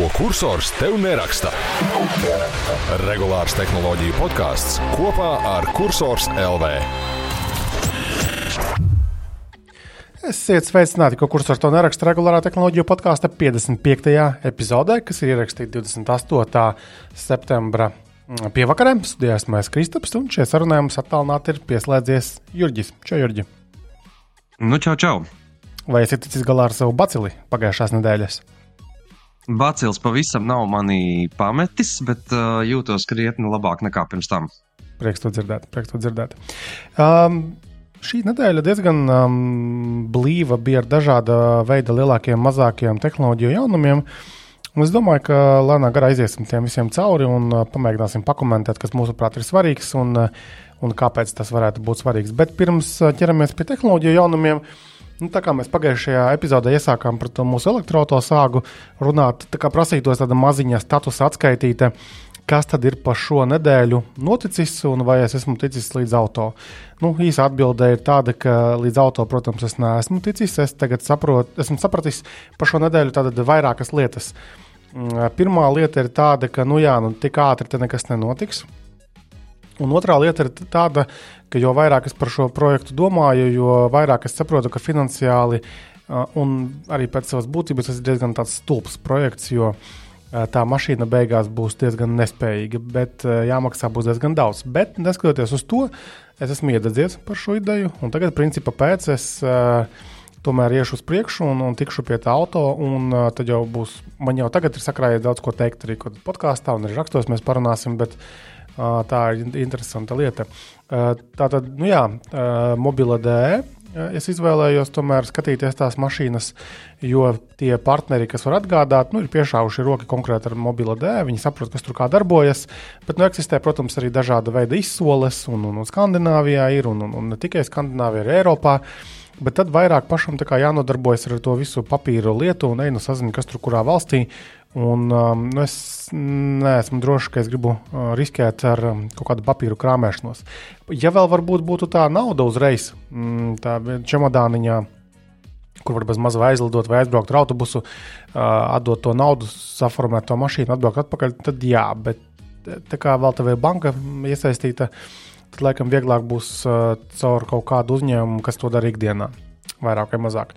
ko kursors tev neraksta. Regulārs tehnoloģiju podkāsts kopā ar Cursors LV. Esiet sveicināti, ko kursors to neraksta regulārā tehnoloģiju podkāsta 55. epizodē, kas ir ierakstīta 28. septembra pievakarē. Studijā esmu es Kristaps, un šie sarunājumi attālināti ir pieslēdzies Jurģis. Čau, Jurģi! Nu, čau, čau! Vai esat ticis galā ar savu bacili pagājušās nedēļas? Bacils pavisam nav mani pametis, bet uh, jūtos krietni labāk nekā pirms tam. Prieks to dzirdēt. Prieks to dzirdēt. Um, šī nedēļa diezgan um, blīva bija ar dažāda veida lielākiem, mazākiem tehnoloģiju jaunumiem. Un es domāju, ka lēnām garā aiziesim tiem visiem cauri un uh, pamēģināsim pakomentēt, kas mūsuprāt ir svarīgs un, uh, un kāpēc tas varētu būt svarīgs. Bet pirms uh, ķeramies pie tehnoloģiju jaunumiem, uh, Nu, tā kā mēs pagājušajā epizodē iesākām par mūsu elektrotosāgu runāt, tā kā prasītos tāda maziņa status atskaitīta, kas tad ir pa šo nedēļu noticis un vai es esmu ticis līdz auto. Nu, īsa atbilde ir tāda, ka līdz auto, protams, es neesmu ticis. Es tagad saprotu, esmu sapratis par šo nedēļu tādas vairākas lietas. Mm, pirmā lieta ir tāda, ka, nu jā, nu, tik ātri te nekas nenotiks. Un otrā lieta ir tāda, ka jo vairāk es par šo projektu domāju, jo vairāk es saprotu, ka finansiāli un arī pēc savas būtības tas ir diezgan stulbs projekts, jo tā mašīna beigās būs diezgan nespējīga, bet jāmaksā būs diezgan daudz. Bet neskatoties uz to, es esmu iededzies par šo ideju, un tagad, principā, pēc es tomēr iešu uz priekšu un, un tikšu pie tā auto, un uh, tad jau būs, man jau tagad ir sakrājies daudz ko teikt arī podkāstā, un arī rakstos mēs parunāsim, bet Tā ir interesanta lieta. Tā tad, nu jā, mobila DE. Es izvēlējos tomēr skatīties tās mašīnas, jo tie partneri, kas var atgādāt, nu, ir piešāvuši roki konkrēti ar mobilo dēļu. Viņi saprot, kas tur kā darbojas. Bet nu, eksistē, protams, arī dažāda veida izsoles, un, un, un Skandināvijā ir, un, un, un ne tikai Skandināvijā, arī Eiropā. Bet tad vairāk pašam jānodarbojas ar to visu papīru lietu un ej nu sazināties, kas tur kurā valstī ir Un, um, nu es neesmu drošs, ka es gribu uh, riskēt ar um, kaut kādu papīru krāpšanos. Ja vēl varbūt būtu tā nauda uzreiz, mm, tā čemodāniņā, kur var bez maza aizlidot vai aizbraukt ar autobusu, uh, atdot to naudu, saformēt to mašīnu, atbraukt atpakaļ, tad jā, bet tā kā vēl tev ir banka iesaistīta, tad laikam vieglāk būs uh, caur kaut kādu uzņēmumu, kas to dara ikdienā vairāk vai mazāk.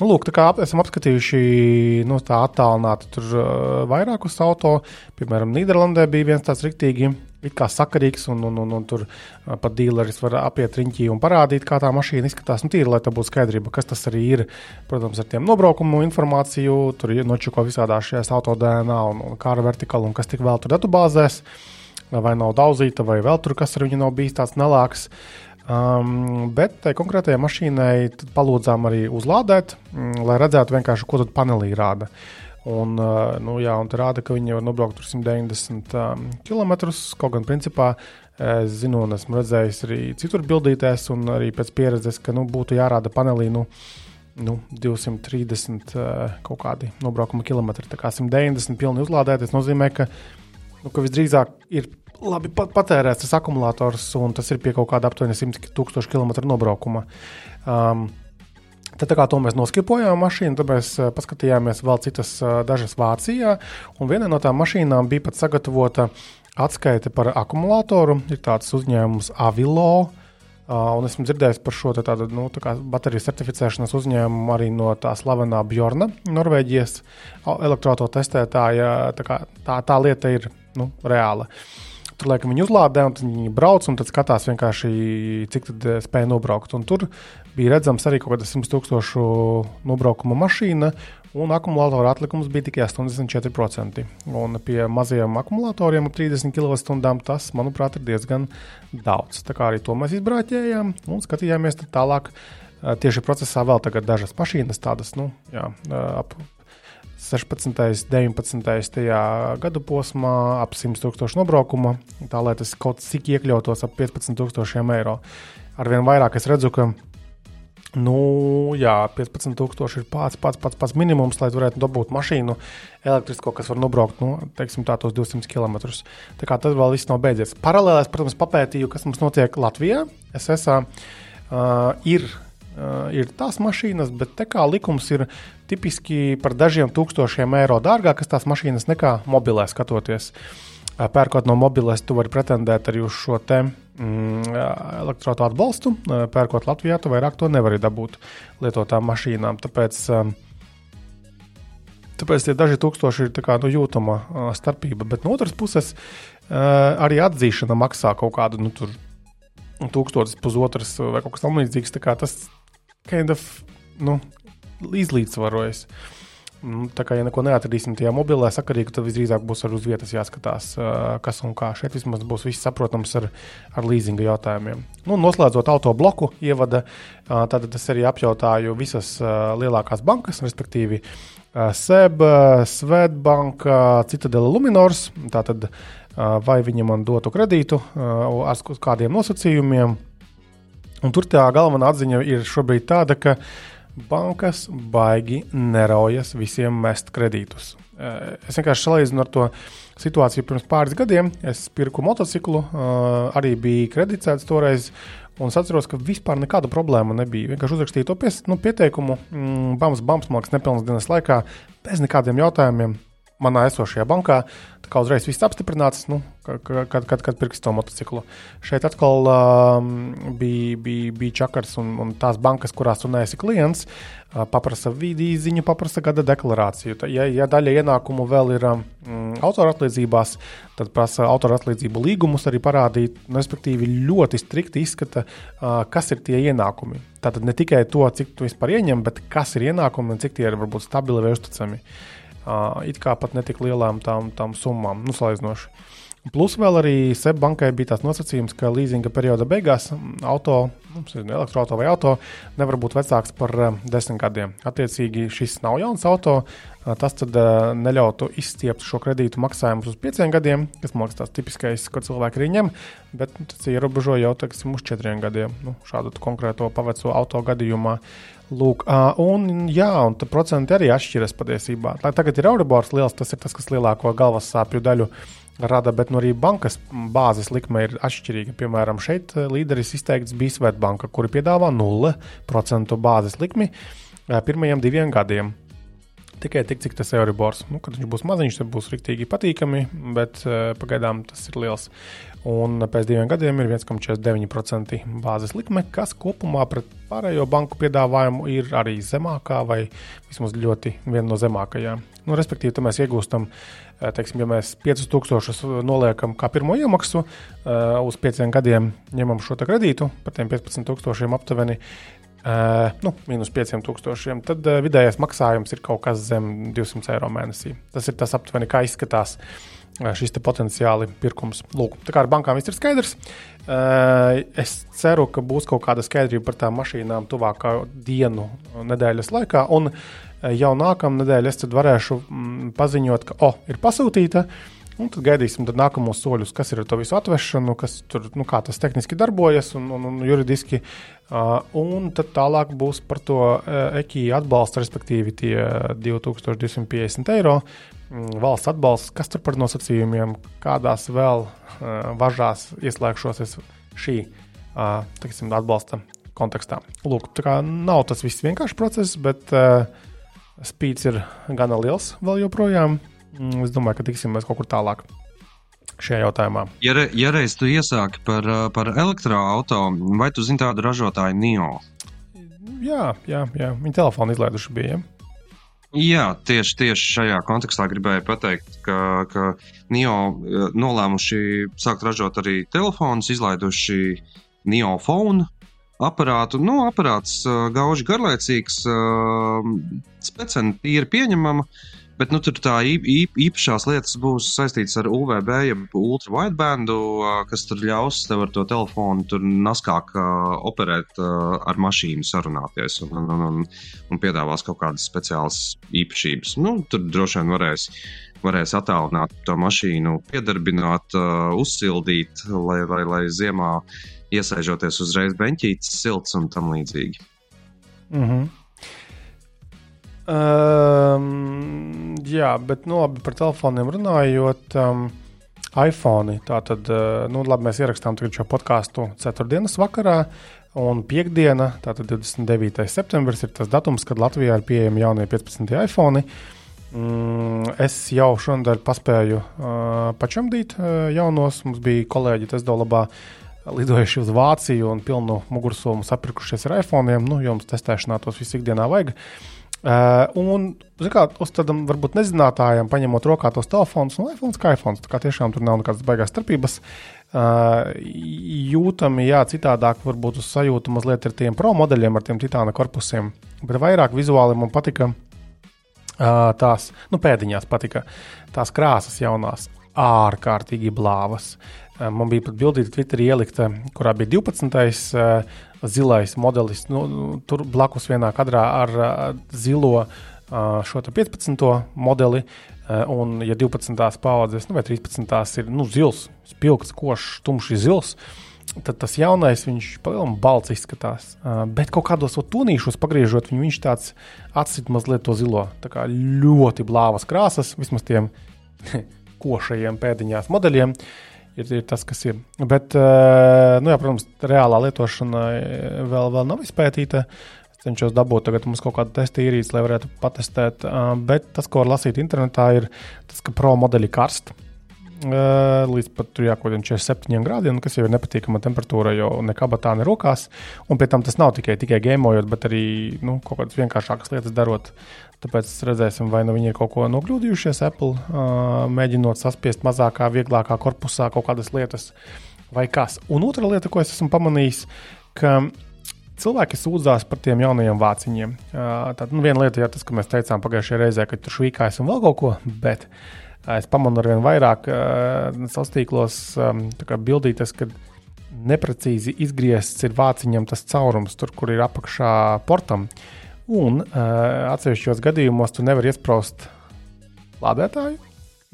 Nu, lūk, kā esam apskatījuši nu, tā attālināti tur uh, vairākus auto. Piemēram, Nīderlandē bija viens tāds riktīgi. It kā sakarīgs, un, un, un, un tur uh, pat dīleris var apiet riņķī un parādīt, kā tā mašīna izskatās. Nu, tīri, lai tā būtu skaidrība, kas tas arī ir. Protams, ar tiem nobraukumu informāciju, tur ir nočuko visādā šajās autodēnā un, un kā ar vertikālu, un kas tik vēl tur datubāzēs. Vai nav daudzīta, vai vēl tur kas ar viņu nav bijis tāds nelāks. Uh, Um, bet tai konkrētajai mašīnai palūdzām arī uzlādēt, mm, lai redzētu ko tad panelī rāda. Un, uh, nu, jā, un rāda, ka viņi var nobraukt 190 um, km. Kaut gan, principā, es zinu, un esmu redzējis arī citur bildītēs, un arī pēc pieredzes, ka nu, būtu jārāda panelī. Nu, nu, 230 uh, kaut kādi nobraukuma kilometri. Tā kā 190 pilni uzlādēt, tas nozīmē, ka, nu, ka visdrīzāk ir labi patērēts tas akumulators, un tas ir pie kaut kāda aptuveni 100 tūkstošu km nobraukuma. Um, Tad tā kā to mēs noskipojām mašīnu, tad mēs uh, paskatījāmies vēl citas uh, dažas Vācijā, un viena no tām mašīnām bija pat sagatavota atskaite par akumulātoru. Ir tāds uzņēmums Avilo, uh, un esmu dzirdējis par šo tādu nu, tā bateriju certificēšanas uzņēmumu arī no tā slavenā Bjorna, Norvēģijas elektrotestētāja. Tā, kā, tā, tā lieta ir nu, reāla. Uh, Tur laikam viņi uzlādē, un viņi brauc un skatās vienkārši, cik tā eh, spēja nobraukt. Un tur bija redzams arī kaut kāda 100 tūkstošu nobraukuma mašīna, un akumulātora atlikums bija tikai 84%. Un pie mazajiem akumulatoriem ap 30 kWh tas, manuprāt, ir diezgan daudz. Tā kā arī to mēs izbrāķējām un skatījāmies tālāk. Eh, tieši procesā vēl tagad dažas mašīnas, tādas nu, jā, eh, ap 16. un 19. gadu posmā ap 100 tūkstošu nobraukuma, tā lai tas kaut cik iekļautos ap 15 tūkstošiem eiro. Arvien vairāk es redzu, ka nu, jā, 15,000 ir pats, pats, pats, pats minimums, lai varētu dabūt mašīnu elektrisko, kas var nobraukt nu, teiksim, tā, 200 km. Tā kā tas vēl viss nav beidzies. Paralēli es, protams, papētīju, kas mums notiek Latvijā. SSA uh, ir uh, ir tās mašīnas, bet te kā likums ir tipiski par dažiem tūkstošiem eiro dārgākas tās mašīnas nekā mobilē skatoties. Uh, pērkot no mobilēs, tu vari pretendēt arī uz šo te mm, elektroautorātu atbalstu. Uh, pērkot Latvijā, tu vairāk to nevari dabūt lietotām mašīnām. Tāpēc, uh, tāpēc tie daži tūkstoši ir kā, nu, jūtama uh, starpība. Bet no otras puses, uh, arī atzīšana maksā kaut kādu nu, tur tūkstotis, pusotras vai kaut kas tamlīdzīgs. Tas kind of nu, izlīdzvarojas. Nu, tā kā ja neko neatradīsim tajā mobilā sakarīgi, tad visdrīzāk būs arī uz vietas jāskatās, kas un kā. Šeit vismaz būs viss saprotams ar, ar leasinga jautājumiem. Nu, noslēdzot auto bloku, ievada, tad es arī apjautāju visas lielākās bankas, respektīvi SEB, Svetbank, Citadela Luminors. Tātad vai viņi man dotu kredītu ar kādiem nosacījumiem. Un tur tā galvenā atziņa ir šobrīd tāda, ka bankas baigi neraujas visiem mest kredītus. Es vienkārši salīdzinu ar to situāciju pirms pāris gadiem. Es pirku motociklu, arī bija kreditēts toreiz. Un es atceros, ka vispār nekāda problēma nebija. Vienkārši uzrakstīju to pies, nu, pieteikumu, mm, bams, bams, mākslinieks nepilnas dienas laikā, bez nekādiem jautājumiem manā esošajā bankā. Tā kā uzreiz viss apstiprināts, nu, kad, kad, kad pirks to motociklu. Šeit atkal um, bija, bija, bija čakars un, un tās bankas, kurās tu neesi klients, uh, paprasa vidīziņu, paprasa gada deklarāciju. Tā, ja, ja daļa ienākumu vēl ir um, autoratlīdzībās, tad prasa autoratlīdzību līgumus arī parādīt, nu, respektīvi ļoti strikti izskata, uh, kas ir tie ienākumi. Tātad ne tikai to, cik tu vispār ieņem, bet kas ir ienākumi un cik tie ir varbūt stabili vai uzticami. Uh, it kā pat netik lielām tām, tām summām, nu, salīdzinoši. Plus vēl arī SEB bankai bija tāds nosacījums, ka līzinga perioda beigās auto, nu, elektroautorāta vai auto nevar būt vecāks par desmit gadiem. Attiecīgi, šis nav jauns auto. Tas tad neļautu izstiept šo kredītu maksājumus uz pieciem gadiem, kas man liekas, tas tipiskais, ko cilvēki arī ņem, bet nu, tas ierobežo jau teiksim, uz četriem gadiem. Nu, šādu konkrēto paveco auto gadījumā. Lūk, un, jā, un procenti arī atšķiras patiesībā. Tagad ir Euribors liels, tas ir tas, kas lielāko galvas sāpju daļu rada, bet nu, arī bankas bāzes likme ir atšķirīga. Piemēram, šeit līderis izteikts bija Svetbanka, kuri piedāvā 0% bāzes likmi pirmajiem diviem gadiem. Tikai tik, cik tas ir Euribors. Nu, kad viņš būs maziņš, tad būs rīktīgi patīkami, bet uh, pagaidām tas ir liels. Un pēc diviem gadiem ir 1,49% bāzes likme, kas kopumā pret pārējo banku piedāvājumu ir arī zemākā vai vismaz ļoti viena no zemākajām. Nu, respektīvi, mēs iegūstam, eh, teiksim, ja mēs 5000 noliekam kā pirmo iemaksu, uh, uz pieciem gadiem ņemam šo kredītu par tiem 15,000 aptuveni. Uh, nu, minus 5000, tad uh, vidējais maksājums ir kaut kas zem 200 eiro mēnesī. Tas ir tas aptuveni, kā izskatās uh, šis potenciāli pirkums. Lūk, tā kā ar bankām viss ir skaidrs. Es ceru, ka būs kaut kāda skaidrība par tām mašīnām tuvākā dienu, nedēļas laikā. Un jau nākamā nedēļa es varēšu mm, paziņot, ka oh, ir pasūtīta. Un tad gaidīsim tad nākamos soļus, kas ir ar to visu atvešanu, kas tur, nu, kā tas tehniski darbojas un, un, un juridiski. Uh, un tad tālāk būs par to uh, ekiju atbalstu, respektīvi tie 2250 eiro Mm, valsts atbalsts, kas tur par nosacījumiem, kādās vēl uh, važās ieslēgšos es šī uh, teiksim, atbalsta kontekstā. Lūk, tā kā nav tas viss vienkāršs process, bet uh, spīds ir gana liels vēl joprojām. Mm, es domāju, ka tiksimies kaut kur tālāk šajā jautājumā. Ja, re, ja reiz tu iesāki par, par elektroautorātu, vai tu zini tādu ražotāju NIO? Jā, jā, jā. viņi telefonu izlaiduši bija. Ja? Jā, tieši, tieši šajā kontekstā gribēju pateikt, ka, ka NIO eh, nolēmuši sākt ražot arī telefonus, izlaiduši NIO phone aparātu. Nu, aparāts uh, gauži garlaicīgs, uh, speciāli ir pieņemama. Bet nu, tur tā īp, īpašās lietas būs saistītas ar UVB, jeb ultra widebandu, kas tur ļaus tev ar to telefonu tur naskāk uh, operēt uh, ar mašīnu, sarunāties un, un, un, un piedāvās kaut kādas speciālas īpašības. Nu, tur droši vien varēs, varēs attālināt to mašīnu, piedarbināt, uh, uzsildīt, lai, lai, lai ziemā iesēžoties uzreiz beņķītis, silts un tam līdzīgi. Mm -hmm. Um, jā, bet nu, labi, par telefoniem runājot. Um, iPhone. Tā tad, uh, nu, labi, mēs ierakstām šo podkāstu ceturtdienas vakarā. Un piekdiena, tātad 29. septembris, ir tas datums, kad Latvijā ir pieejami jaunie 15 iPhone. Mm, es jau šonadēļ paspēju uh, pačamdīt uh, jaunos. Mums bija kolēģi Tesdolabā lidojuši uz Vāciju un pilnu mugursomu sapirkušies ar iPhone. Nu, jums testēšanā tos visu ikdienā vajag. Uh, un, kā, uz tādam varbūt nezinātājam, paņemot rokā tos telefonus, un iPhone kā iPhone, tā kā tiešām tur nav nekādas baigās starpības. Uh, jūtami, jā, citādāk varbūt uz sajūtu mazliet ar tiem pro modeļiem, ar tiem titāna korpusiem, bet vairāk vizuāli man patika uh, tās, nu, pēdiņās patika tās krāsas jaunās, ārkārtīgi blāvas. Uh, man bija pat bildīta Twitterī ielikta, kurā bija 12. Uh, zilais modelis, nu, tur blakus vienā kadrā ar uh, zilo uh, šo 15. modeli. Un, ja 12. paudzes, nu, vai 13. ir nu, zils, spilgts, košs, tumšs zils, tad tas jaunais viņš palielinās balts izskatās. Uh, bet kaut kādos tunīšos pagriežot, viņu, viņš tāds atsit mazliet to zilo. Tā kā ļoti blāvas krāsas, vismaz tiem košajiem pēdiņās modeļiem. Ir, ir tas, kas ir. Bet, uh, nu, jā, protams, reālā lietošana vēl, vēl nav izpētīta. Uh, cenšos dabūt tagad mums kaut kādu testu īrijas, lai varētu patestēt. Bet tas, ko var lasīt internetā, ir tas, ka pro modeļi karst. Līdz pat jā, 47 grādiem, kas jau ir nepatīkama temperatūra, jo nekāda tā nerokās. Un pie tam tas nav tikai, tikai gēmojot, bet arī nu, kaut kādas vienkāršākas lietas darot. Tāpēc redzēsim, vai nu viņi ir kaut ko nokļūdījušies Apple, mēģinot saspiest mazākā, vieglākā korpusā kaut kādas lietas vai kas. Un otra lieta, ko es esmu pamanījis, ka Cilvēki sūdzās par tiem jaunajiem vāciņiem. Tad nu, viena lieta ir tas, ka mēs teicām pagājušajā reizē, ka tur švīkājas un vēl kaut ko, bet es pamanu ar vien vairāk sociālos tīklos bildītas, ka neprecīzi izgriezts ir vāciņam tas caurums, tur, kur ir apakšā portam. Un atsevišķos gadījumos tu nevari iesprāst lādētāju,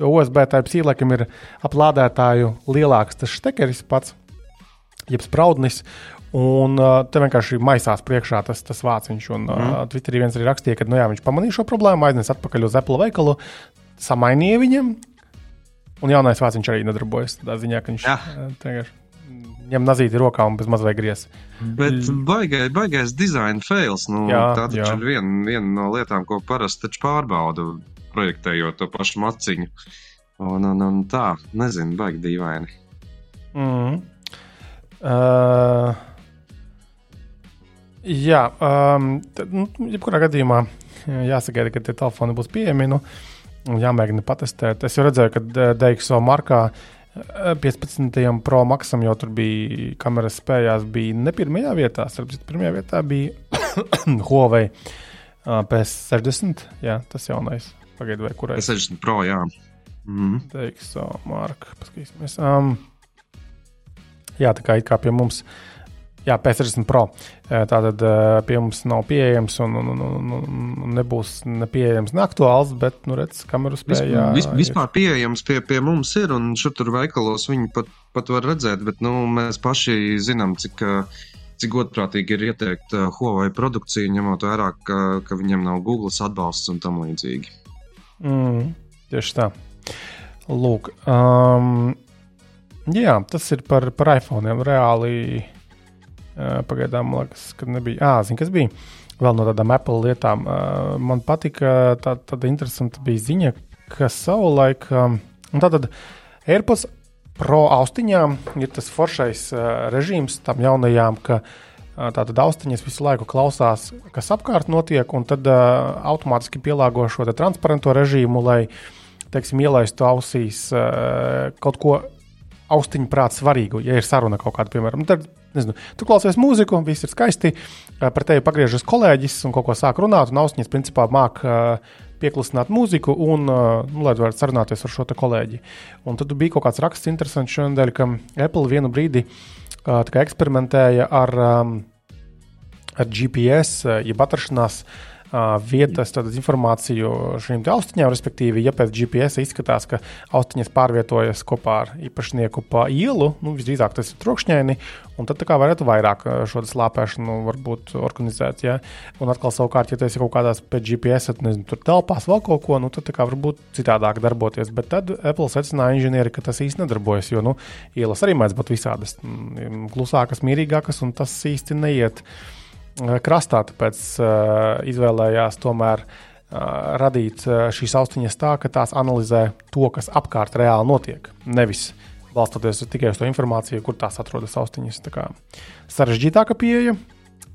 jo USB type īlekam ir ap lādētāju lielāks tas štekeris pats, jeb spraudnis. Un uh, te vienkārši maisās priekšā tas, tas vāciņš. Un uh, mm. Twitterī viens arī rakstīja, ka nu, jā, viņš pamanīja šo problēmu, aiznes atpakaļ uz Apple veikalu, samainīja viņam. Un jaunais vāciņš arī nedarbojas. Tā ziņā, ka viņš vienkārši ņem nazīti rokā un bez mazliet griez. Bet baigais, baigais dizaina fails. Nu, jā, tā taču jā. ir viena, viena no lietām, ko parasti pārbauda projektējot to pašu maciņu. Un, un, un tā, nezinu, baigi dīvaini. Mm. Uh, Jā, um, tad, nu, jebkurā gadījumā jāsagaida, ka tie telefoni būs pieejami. Nu, jāmēģina patestēt. Es jau redzēju, ka DXO markā 15. Pro Maxam jau tur bija kameras spējās, bija ne pirmajā vietā. Starp citu, pirmajā vietā bija Huawei uh, PS60. Jā, tas jaunais. Pagaidu, vai kurai? PS60 Pro, jā. Mm. DXO marka. Paskatīsimies. Um, jā, tā kā it kā pie mums. Uh, Jā, P60 Pro. Tātad pie mums nav pieejams un, un, un, un nebūs nepieejams ne aktuāls, bet, nu, redz, kameru spēja. Vis, vis, vispār pieejams pie, pie mums ir, un šur tur veikalos viņi pat, pat var redzēt, bet, nu, mēs paši zinām, cik, cik godprātīgi ir ieteikt Huawei produkciju, ņemot vērā, ka, ka viņiem nav Google atbalsts un tam līdzīgi. Mm, tieši tā. Lūk, um, jā, tas ir par, par iPhone. Reāli Pagaidām, man liekas, ka nebija. Ah, zini, kas bija? Vēl no tādām Apple lietām. Man patika tā, tāda interesanta bija ziņa, ka savulaik, un tātad AirPods Pro austiņām ir tas foršais režīms tam jaunajām, ka tātad austiņas visu laiku klausās, kas apkārt notiek, un tad automātiski pielāgo šo transparento režīmu, lai, teiksim, ielaistu ausīs kaut ko austiņu prātu svarīgu, ja ir saruna kaut kāda, piemēram, tad Nezinu, tu klausies mūziku, viss ir skaisti. Par tevi pagriežas kolēģis un kaut ko sāk runāt, un austiņas principā māk pieklusināt mūziku, un, nu, lai varētu sarunāties ar šo kolēģi. Un tad bija kaut kāds raksts, interesants šodien, ka Apple vienu brīdi eksperimentēja ar, ar GPS, jeb atrašanās vietas informāciju šīm austiņām. Respektīvi, ja pēc GPS izskatās, ka austiņas pārvietojas kopā ar īpašnieku pa ielu, nu, visdrīzāk tas ir trokšņaini, un tad kā varētu vairāk šo slāpēšanu varbūt organizēt. Ja? Un atkal, savukārt, ja tas ir kaut kādās pēc GPS, tad nezinu, tur telpās vēl kaut ko, nu, tad kā varbūt citādāk darboties. Bet tad Apple secināja inženieri, ka tas īsti nedarbojas, jo nu, ielas arī mēdz būt visādas, klusākas, mierīgākas, un tas īsti neiet. Uh, krastā, tāpēc uh, izvēlējās tomēr uh, radīt šīs austiņas tā, ka tās analizē to, kas apkārt reāli notiek. Nevis balstoties tikai uz to informāciju, kur tās atrodas austiņas. Tā kā sarežģītāka pieeja.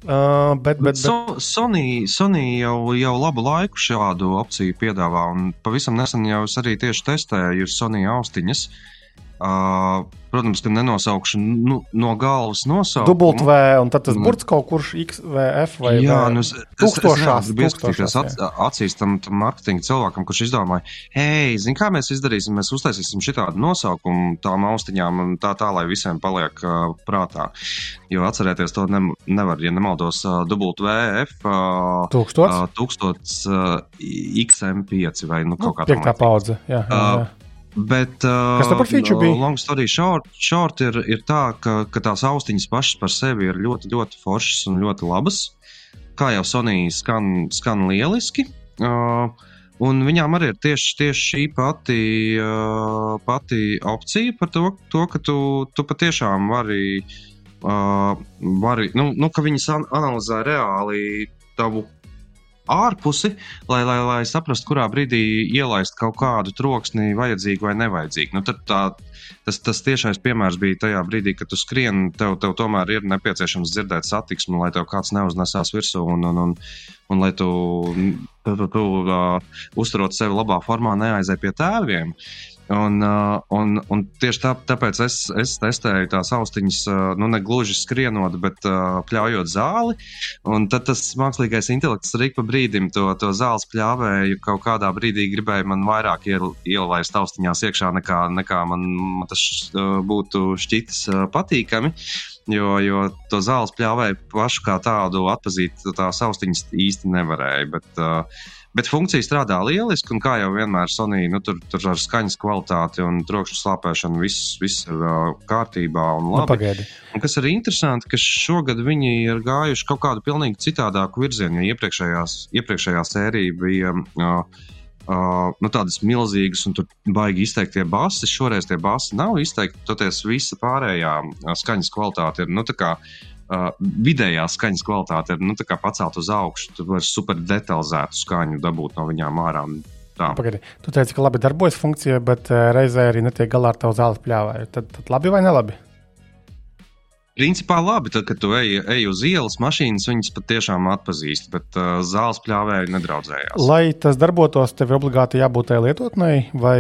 Uh, bet, bet, bet... So, Sony, Sony jau, jau labu laiku šādu opciju piedāvā, un pavisam nesen jau es arī tieši testēju Sony austiņas. Uh, Uh, protams, ka nenosaukšu nu, no galvas nosaukumu. Dubult V, un tad tas burts kaut kurš XVF vai jā, nu es, tūkstošās. Es, es, es at, acīs tam, tam marketinga cilvēkam, kurš izdomāja, hei, zini, kā mēs izdarīsim, mēs uztaisīsim šitādu nosaukumu tām austiņām un tā tā, lai visiem paliek uh, prātā. Jo atcerēties to ne, nevar, ja nemaldos, uh, Dubult VF uh, tūkstots, uh, tūkstots uh, XM5 vai nu kaut nu, kā tāda. Piektā paudze, jā. jā, jā. Uh, Bet, uh, Kas tā par feature bija? Long story short, short ir, ir tā, ka, ka tās austiņas pašas par sevi ir ļoti, ļoti foršas un ļoti labas. Kā jau Sonija skan, skan lieliski. Uh, Un viņām arī ir tieši, tieši šī pati, uh, pati opcija par to, to ka tu, tu patiešām vari, uh, vari nu, nu, ka viņas analizē reāli tavu ārpusi, lai, lai, lai saprastu, kurā brīdī ielaist kaut kādu troksni, vajadzīgu vai nevajadzīgu. Nu, tā, tas, tas tiešais piemērs bija tajā brīdī, kad tu skrieni, tev, tev tomēr ir nepieciešams dzirdēt satiksmi, lai tev kāds neuznesās virsū un, un, un, un lai tu, tu, tu, tu uh, uzturot sevi labā formā, neaizēj pie tēviem. Uh, Un, uh, un, un tieši tā, tāpēc es, es testēju tās austiņas, uh, nu, ne gluži skrienot, bet uh, pļaujot zāli. Un tad tas mākslīgais intelekts arī pa brīdim to, to zāles pļāvēju. Kaut kādā brīdī gribēja man vairāk ielaist austiņās iekšā, nekā, nekā man, man tas būtu šķitis patīkami. Jo, jo to zāles pļāvēju pašu kā tādu atpazīt, tās austiņas īsti nevarēja. Bet, uh, Bet funkcija strādā lieliski, un kā jau vienmēr Sonī, nu, tur, tur ar skaņas kvalitāti un trokšņa slāpēšanu viss, viss ir uh, kārtībā un nu, labi. Nu, un kas ir interesanti, ka šogad viņi ir gājuši kaut kādu pilnīgi citādāku virzienu, jo iepriekšējā sērija bija. Uh, Uh, nu, tādas milzīgas un baigi izteiktie basi. Šoreiz tie basi nav izteikti. Toties visa pārējā skaņas kvalitāte ir nu, kā, uh, vidējā skaņas kvalitāte ir nu, pacelt uz augšu. Tu vari super detalizētu skaņu dabūt no viņām ārā. Pagaidiet, tu teici, ka labi darbojas funkcija, bet uh, reizē arī netiek galā ar tavu zāles pļāvāju. Tad, tad labi vai nelabi? Principā labi, tad, kad tu ej, ej uz ielas, mašīnas viņas patiešām atpazīst, bet uh, zāles pļāvēji nedraudzējās. Lai tas darbotos, tev ir obligāti jābūt tai lietotnei, vai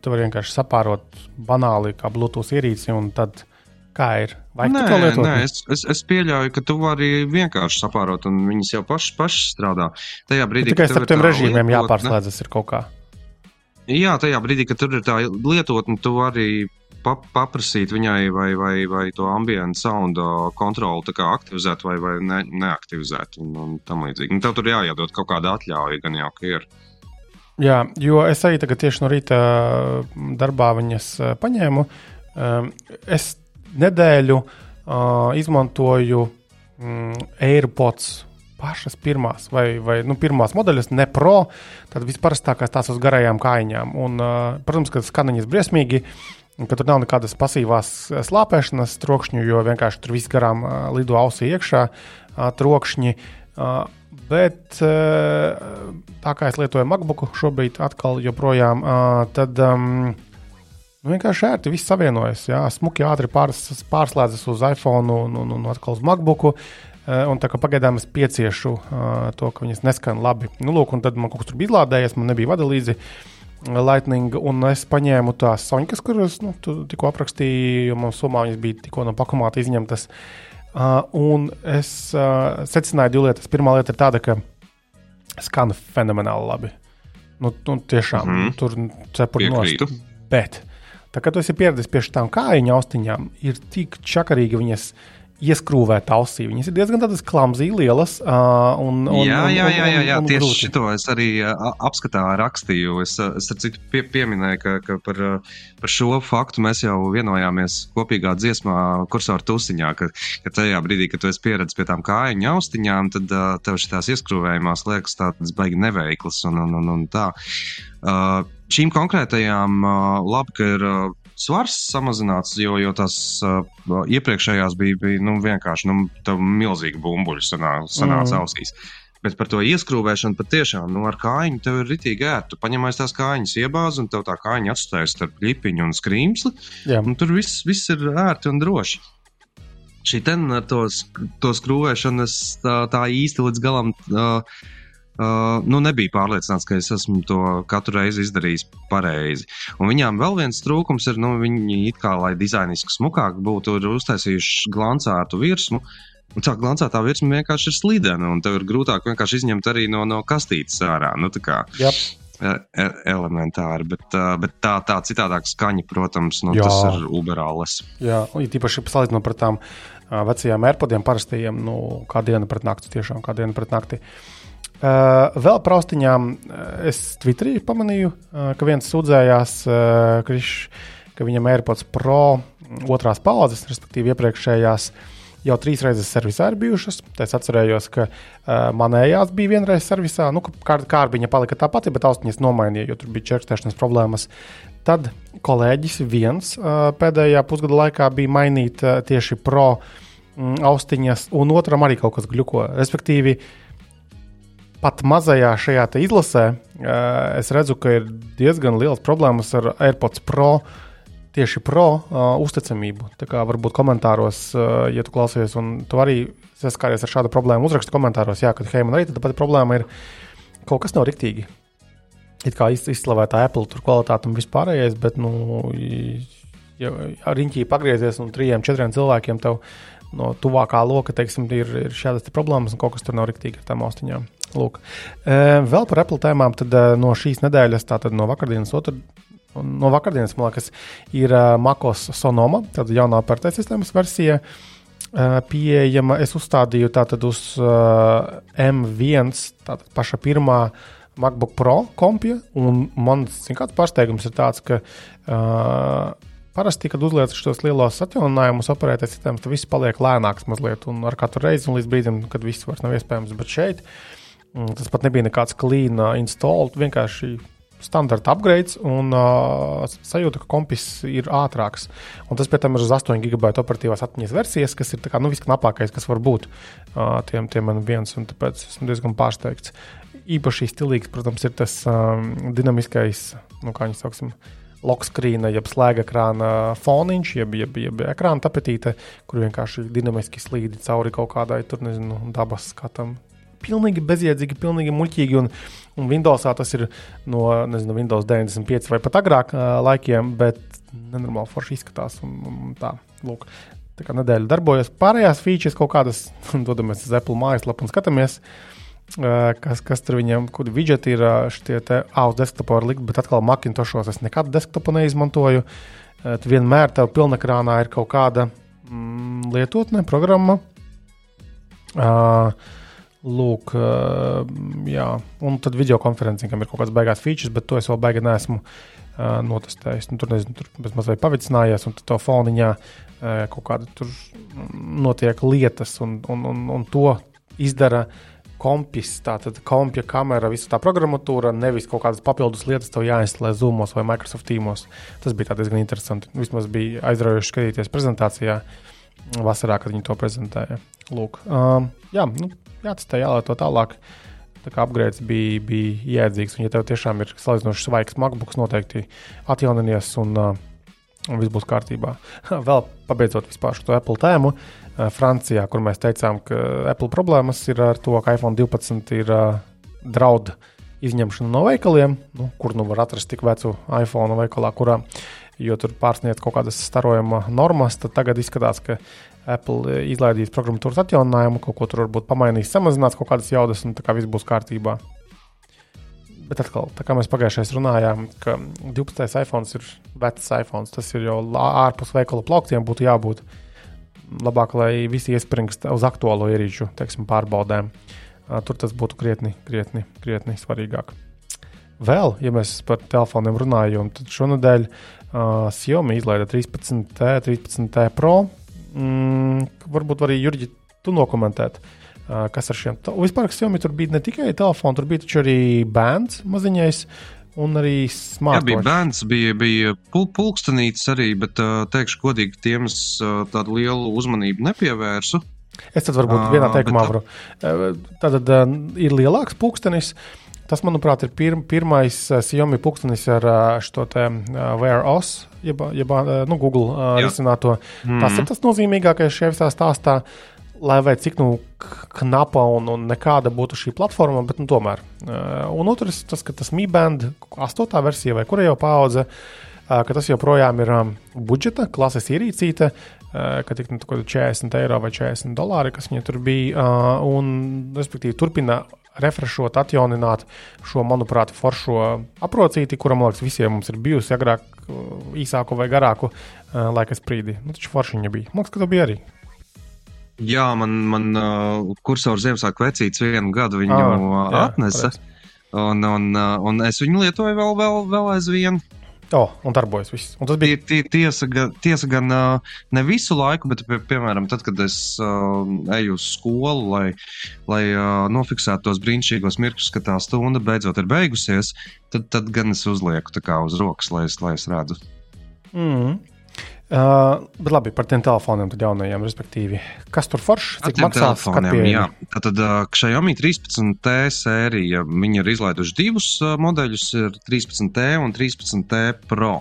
tu vari vienkārši sapārot banāli kā Bluetooth ierīci un tad Kā ir? Vai nē, nē es, es, es pieļauju, ka tu vari vienkārši sapārot, un viņas jau pašas paš strādā. Tajā brīdī, kad starp tiem režīmiem jāpārslēdzas, ir kaut kā. Jā, tajā brīdī, kad tur ir tā lietotne, tu vari paprasīt viņai, vai, vai, vai to ambientu sound kontroli aktivizēt vai, vai ne, neaktivizēt. Un, un tam līdzīgi. Un tev tur jāiedod kaut kāda atļauja, gan jau ka ir. Jā, jo es arī tieši no rīta darbā viņas paņēmu. Es nedēļu uh, izmantoju mm, AirPods. Pašas pirmās, vai, vai nu, pirmās modeļas, ne pro, tad visparastākās tās uz garajām kājām. Un, uh, protams, ka skaniņas briesmīgi, ka tur nav nekādas pasīvās slāpēšanas trokšņu, jo vienkārši tur viss garām uh, lido ausī iekšā uh, trokšņi. Uh, bet uh, tā kā es lietoju MacBook šobrīd, atkal joprojām, uh, tad. Um, vienkārši ērti viss savienojas. Jā, smuki ātri pārs, pārslēdzas uz iPhone un, un, un atkal uz MacBook. Eh, un tā kā pagaidām es pieciešu uh, to, ka viņas neskan labi. Nu, lūk, un tad man kaut kas tur bija izlādējies, man nebija vada līdzi eh, Lightning, un es paņēmu tās soņas, kuras nu, tikko aprakstīju, jo man somā viņas bija tikko no pakomāta izņemtas. Uh, un es uh, secināju divas lietas. Pirmā lieta ir tāda, ka skan fenomenāli labi. Nu, nu, tiešām mm -hmm. tur cepuri nost. Bet Tā kā tu esi pieredzējis pie šīm kājiņu austiņām, ir tik čakarīgi viņas ieskrūvēt ausī. Viņas ir diezgan tādas klamzīgi lielas. Uh, un, un, jā, jā, jā, jā, jā. un, un tieši grūti. šo es arī uh, apskatā rakstīju. Es, es ar citu pie, pieminēju, ka, ka par, par šo faktu mēs jau vienojāmies kopīgā dziesmā, kursora tusiņā, ka, ka tajā brīdī, kad tu esi pieredzējis pie tām kājiņu austiņām, tad uh, tev šīs ieskrūvējumās liekas tādas baigi neveiklas un, un, un, un tā. Uh, šīm konkrētajām uh, labi, ka ir. Uh, svars samazināts, jo, jo tās uh, iepriekšējās bija, bija nu, vienkārši nu, milzīgi bumbuļi sanāca sanāc mm. ausīs. Bet par to ieskrūvēšanu patiešām nu, ar kājiņu tev ir ritīgi ērti. Tu paņem aiz tās kājiņas, iebāzi un tev tā kājiņa atstājas starp lipiņu un skrīmsli. Un tur viss, viss ir ērti un droši. Šī ten ar to, to skrūvēšanu es tā, tā īsti līdz galam. Uh, Uh, nu, nebija pārliecināts, ka es esmu to katru reizi izdarījis pareizi. Un viņām vēl viens trūkums ir, nu, viņi it kā, lai dizainiski smukāk būtu, ir uztaisījuši glancētu virsmu. Un tā glancētā virsma vienkārši ir slidena, un tev ir grūtāk vienkārši izņemt arī no, no kastītes ārā. Nu, tā kā yep. e e elementāri, bet, uh, bet tā, tā citādāk skaņa, protams, nu, Jā. tas ir uberālis. Jā, un tīpaši salīdzinot par tām vecajām AirPodiem parastajiem, nu, kā diena pret nakti, tiešām kā diena pret nakti. Uh, Uh, vēl par austiņām es Twitterī pamanīju, uh, ka viens sūdzējās, uh, kriš, ka viņam AirPods Pro otrās paudzes, respektīvi iepriekšējās, jau trīs reizes servisā ir bijušas. Es atcerējos, ka uh, manējās bija vienreiz servisā, nu, kā kārbiņa palika tā pati, bet austiņas nomainīja, jo tur bija čerkstēšanas problēmas. Tad kolēģis viens uh, pēdējā pusgada laikā bija mainīt uh, tieši Pro um, austiņas, un otram arī kaut kas gluko. Respektīvi, uh, pat mazajā šajā izlasē es redzu, ka ir diezgan liels problēmas ar AirPods Pro. Tieši pro uh, uzticamību. Tā kā varbūt komentāros, uh, ja tu klausies, un tu arī saskāries ar šādu problēmu, uzraksti komentāros, jā, ka hei, man arī tāda pati problēma ir. Kaut kas nav riktīgi. It kā izslavēta Apple tur kvalitāte un vispārējais, bet, nu, ja riņķī pagriezies un trījiem, četriem cilvēkiem tev no tuvākā loka, teiksim, ir, ir šādas problēmas un kaut kas tur nav riktīgi ar tām austiņām. Lūk. Vēl par Apple tēmām no šīs nedēļas, tātad no vakardienas otru. No vakardienas, man liekas, ir Makos Sonoma, tāda jaunā operatīvās sistēmas versija, pieejama. Es uzstādīju tātad uz M1, tātad paša pirmā MacBook Pro kompija, un man kāds pārsteigums ir tāds, ka uh, Parasti, kad uzliek šos lielos atjauninājumus, operētais sistēmas, tad viss paliek lēnāks mazliet, un ar katru reizi, un līdz brīdim, kad viss vairs nav iespējams. Bet šeit uh, tas pat nebija nekāds clean uh, install, vienkārši standarta upgrades un uh, sajūta, ka kompis ir ātrāks. Un tas, pēc tam, ir uz 8 gigabaita operatīvās atmiņas versijas, kas ir kā, nu, visknapākais, kas var būt uh, tiem, tiem man viens, un tāpēc esmu diezgan pārsteigts. Īpaši stilīgs, protams, ir tas um, dinamiskais, nu, kā viņi sauksim, lokskrīna, jeb slēga ekrāna foniņš, jeb, jeb, jeb ekrāna tapetīte, kur vienkārši dinamiski slīdi cauri kaut kādai tur, nezinu, dabas skatam pilnīgi bezjēdzīgi, pilnīgi muļķīgi. Un, un Windowsā tas ir no nezinu, Windows 95 vai pat agrāk uh, laikiem, bet nenormāli forši izskatās. Un, un tā, lūk, tā kā nedēļa darbojas. Pārējās features kaut kādas, dodamies uz Apple mājaslapu un skatāmies. Uh, kas, kas tur viņam, kādi widgeti ir šie te uz desktopa var likt, bet atkal Macintoshos es nekad desktopu neizmantoju. Uh, vienmēr tev pilnekrānā ir kaut kāda mm, lietotne, programma. Uh, Lūk, jā, un tad video konferencingam ir kaut kāds beigās features, bet to es vēl beigās neesmu uh, notestējis. Nu, tur nezinu, tur mazliet pavicinājies, un tā foniņā uh, kaut kāda tur notiek lietas, un, un, un, un to izdara kompis, tātad kompija kamera, visa tā programmatūra, nevis kaut kādas papildus lietas, tev jāinstalē Zoomos vai Microsoft Teamos. Tas bija diezgan interesanti. Vismaz bija aizraujoši skatīties prezentācijā vasarā, kad viņi to prezentēja. Lūk, um, jā, nu, jāatstā, jālieto tālāk. Tā kā upgrades bija, bija jēdzīgs, un, ja tev tiešām ir salīdzinoši svaigs MacBooks, noteikti atjauninies un, uh, un viss būs kārtībā. Vēl pabeidzot vispār šo Apple tēmu, uh, Francijā, kur mēs teicām, ka Apple problēmas ir ar to, ka iPhone 12 ir uh, draud izņemšana no veikaliem, nu, kur nu var atrast tik vecu iPhone veikalā, kurā jo tur pārsniedz kaut kādas starojuma normas, tad tagad izskatās, ka Apple izlaidīs programmatūras atjauninājumu, kaut ko tur varbūt pamainīs, samazinās kaut kādas jaudas, un tā kā viss būs kārtībā. Bet atkal, tā kā mēs pagājušajā runājām, ka 12. iPhone ir vecs iPhone, tas ir jau ārpus veikala plauktiem, būtu jābūt. labāk, lai visi iespringst uz aktuālo ierīču teiksim, pārbaudēm. Tur tas būtu krietni, krietni, krietni svarīgāk. Vēl, ja mēs par telefoniem runājam, tad šonadēļ uh, Xiaomi izlaida 13T, 13T Pro. Mm, varbūt arī Jurģi, tu nokomentēt, uh, kas ar šiem. Vispār Xiaomi tur bija ne tikai telefons, tur bija arī bērns maziņais. Un arī smags. Jā, bija bērns, bija, bija pul pulkstenītis arī, bet uh, teikšu godīgi, tiem es uh, tādu lielu uzmanību nepievērsu. Es tad varbūt uh, vienā teikumā varu. Uh, tad uh, ir lielāks pulkstenis. Tas, manuprāt, ir pir pirmais Xiaomi pulkstenis ar šo te Wear OS, jeb, jeb nu, Google Jā. risināto. Mm. Tas ir tas nozīmīgākais šajā visā stāstā lai vai cik nu knapa un, un nekāda būtu šī platforma, bet nu, tomēr. Uh, un otrs, tas, ka tas Mi Band 8. versija vai kura jau paudze, ka tas joprojām ir um, budžeta klases ierīcīte, ka tik nu, 40 eiro vai 40 dolāri, kas viņai tur bija, un respektīvi turpina refreshot, atjaunināt šo, manuprāt, foršo aprocīti, kura, man liekas, visiem mums ir bijusi agrāk, īsāku vai garāku uh, laika sprīdi. Nu, taču foršiņa bija. Liekas, ka tā bija arī. Jā, man, man uh, kursors Ziemassvētku vecīts vienu gadu viņu ah, jā, atnesa. Un, un, uh, un es viņu lietoju vēl, vēl, vēl aizvien. Oh, un darbojas viss. Un tas bija tie, tiesa, tiesa gan uh, ne visu laiku, bet, pie, piemēram, tad, kad es uh, eju uz skolu, lai, lai uh, nofiksētu tos brīnišķīgos mirkļus, ka tā stunda beidzot ir beigusies, tad, tad gan es uzlieku uz rokas, lai es, lai es redzu. Mm. Uh, bet labi par tiem telefoniem, tad jaunajiem, respektīvi, kas tur forši, cik maksās telefoniem. Tad uh, Xiaomi 13T sērija, viņi ir izlaiduši divus uh, modeļus, ir 13T un 13T Pro.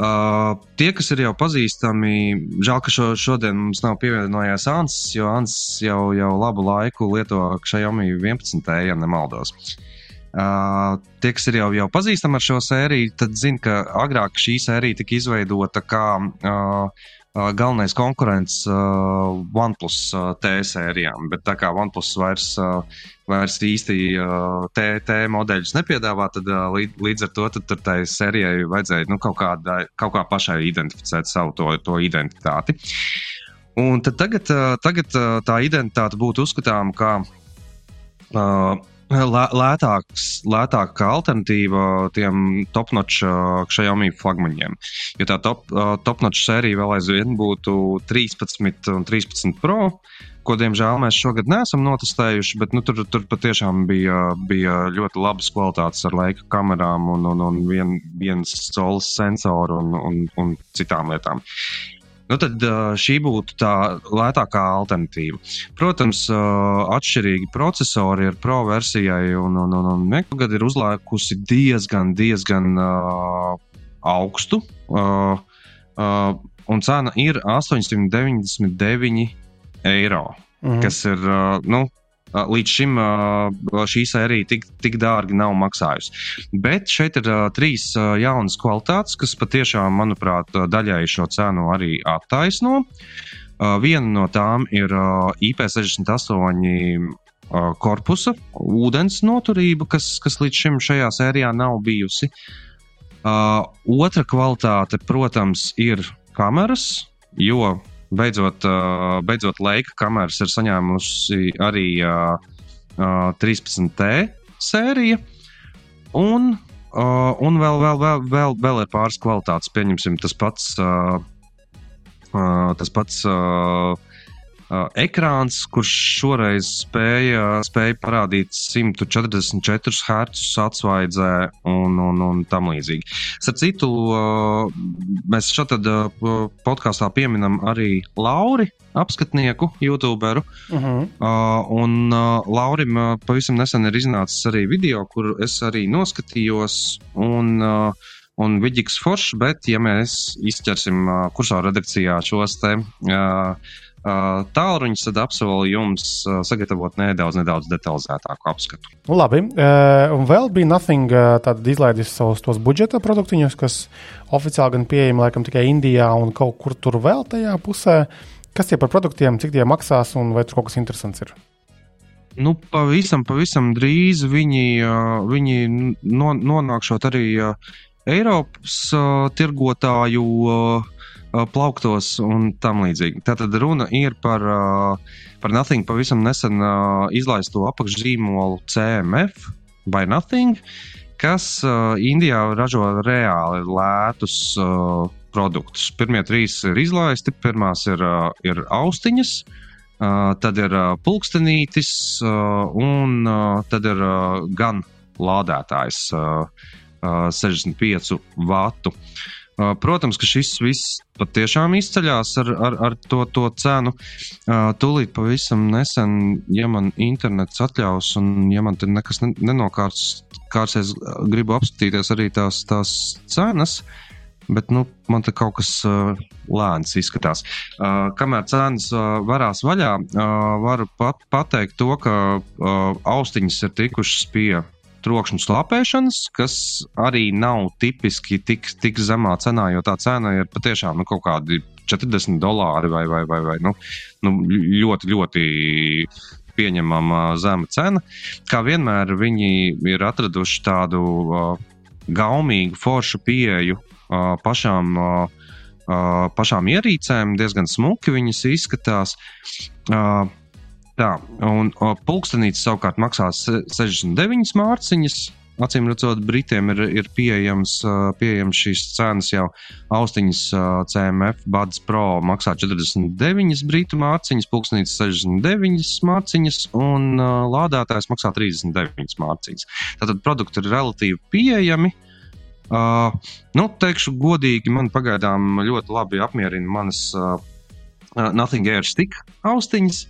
Uh, tie, kas ir jau pazīstami, žēl, ka šo, šodien mums nav pievienojies Ansis, jo Ansis jau, jau labu laiku lieto Xiaomi 11T, ja nemaldos. Uh, Uh, tie, kas ir jau, jau pazīstami ar šo sēriju, tad zina, ka agrāk šī sērija tika izveidota kā uh, galvenais konkurents uh, OnePlus T sērijām. Bet tā kā OnePlus vairs, uh, vairs īsti uh, T, T modeļus nepiedāvā, tad uh, līdz ar to tad, tai sērijai vajadzēja nu, kaut, kādā, kaut kā pašai identificēt savu to, to identitāti. Un tagad, uh, tagad uh, tā identitāte būtu uzskatāma kā uh, lētāks, lētāka alternatīva tiem top-notch Xiaomi flagmaņiem. Jo tā top, top-notch sērija vēl aizvien būtu 13 un 13 Pro. Ko, diemžēl, mēs šogad neesam notestējuši, bet nu, tur, tur patiešām bija, bija ļoti labas kvalitātes ar laika kamerām un, un, un vien, viens solis sensoru un, un, un citām lietām. Nu, tad šī būtu tā lētākā alternatīva. Protams, atšķirīgi procesori ir pro versijai, un, un, un, un Mekagad ir uzlēkusi diezgan, diezgan uh, augstu. Uh, uh, un cena ir 899 eiro. Mm -hmm. Kas ir nu, Līdz šim šī sērija tik, tik dārgi nav maksājusi. Bet šeit ir trīs jaunas kvalitātes, kas patiešām, manuprāt, daļai šo cenu arī attaisno. Viena no tām ir IP68 korpusa, ūdens noturība, kas, kas līdz šim šajā sērijā nav bijusi. Otra kvalitāte, protams, ir kameras, jo beidzot, beidzot Leika kameras ir saņēmusi arī 13T sērija. Un, un vēl, vēl, vēl, vēl, vēl ir pāris kvalitātes, pieņemsim, tas pats. Tas pats ekrāns, kurš šoreiz spēja, spēja parādīt 144 Hz atsvaidzē un, un, un tam līdzīgi. Starp citu, mēs šeit podkāstā pieminam arī Lauri. Apskatnieku, YouTuberu. Uh -huh. uh, un uh, Laurim uh, pavisam nesen ir iznācis arī video, kur es arī noskatījos. Un, uh, un Vidžiks Foršs, bet, ja mēs izķersim uh, kursā redakcijā šos te Uh, Tālruņus tad apsolu jums sagatavot nedaudz, nedaudz detalizētāku apskatu. Nu, labi, un vēl bija Nothing izlaidis savus tos budžeta produktiņus, kas oficiāli gan pieejami laikam tikai Indijā un kaut kur tur vēl tajā pusē. Kas tie par produktiem, cik tie maksās un vai tur kaut kas interesants ir? Nu, pavisam, pavisam drīz viņi, viņi no, nonākšot arī Eiropas tirgotāju uh, plauktos un tam līdzīgi. Tātad runa ir par, par Nothing pavisam nesen izlaisto apakšzīmolu CMF by Nothing, kas Indijā ražo reāli lētus produktus. Pirmie trīs ir izlaisti, pirmās ir, ir austiņas. Tad ir pulkstenītis, un tad ir gan lādētājs uh, uh, 65 vatu. Uh, protams, ka šis viss patiešām izceļas ar, ar, ar to, to cenu. Uh, tūlīt pavisam nesen, ja man internets atļaus, un ja man te nekas nenokārts, kārsies, gribu apskatīties arī tās, tās cenas. Bet nu, man te kaut kas uh, lēns izskatās. Uh, kamēr cenas uh, varās vaļā, uh, varu pat pateikt to, ka uh, austiņas ir tikušas pie trokšņa slāpēšanas, kas arī nav tipiski tik, tik zemā cenā, jo tā cena ir patiešām nu, kaut kādi 40 dolāri vai, vai, vai, vai nu, nu, ļoti, ļoti pieņemama zema cena. Kā vienmēr viņi ir atraduši tādu uh, gaumīgu, foršu pieeju uh, pašām. Uh, pašām ierīcēm diezgan smuki viņas izskatās. Uh, Tā, un uh, pulkstenītis savukārt maksās 69 mārciņas. Acīm redzot, Britiem ir, ir pieejams, pieejams šīs cenas jau austiņas CMF Buds Pro maksā 49 britu mārciņas, pulkstenītis 69 mārciņas un lādētājs maksā 39 mārciņas. Tātad produkti ir relatīvi pieejami. Uh, nu, teikšu godīgi, man pagaidām ļoti labi apmierina manas uh, Nothing Air Stick austiņas.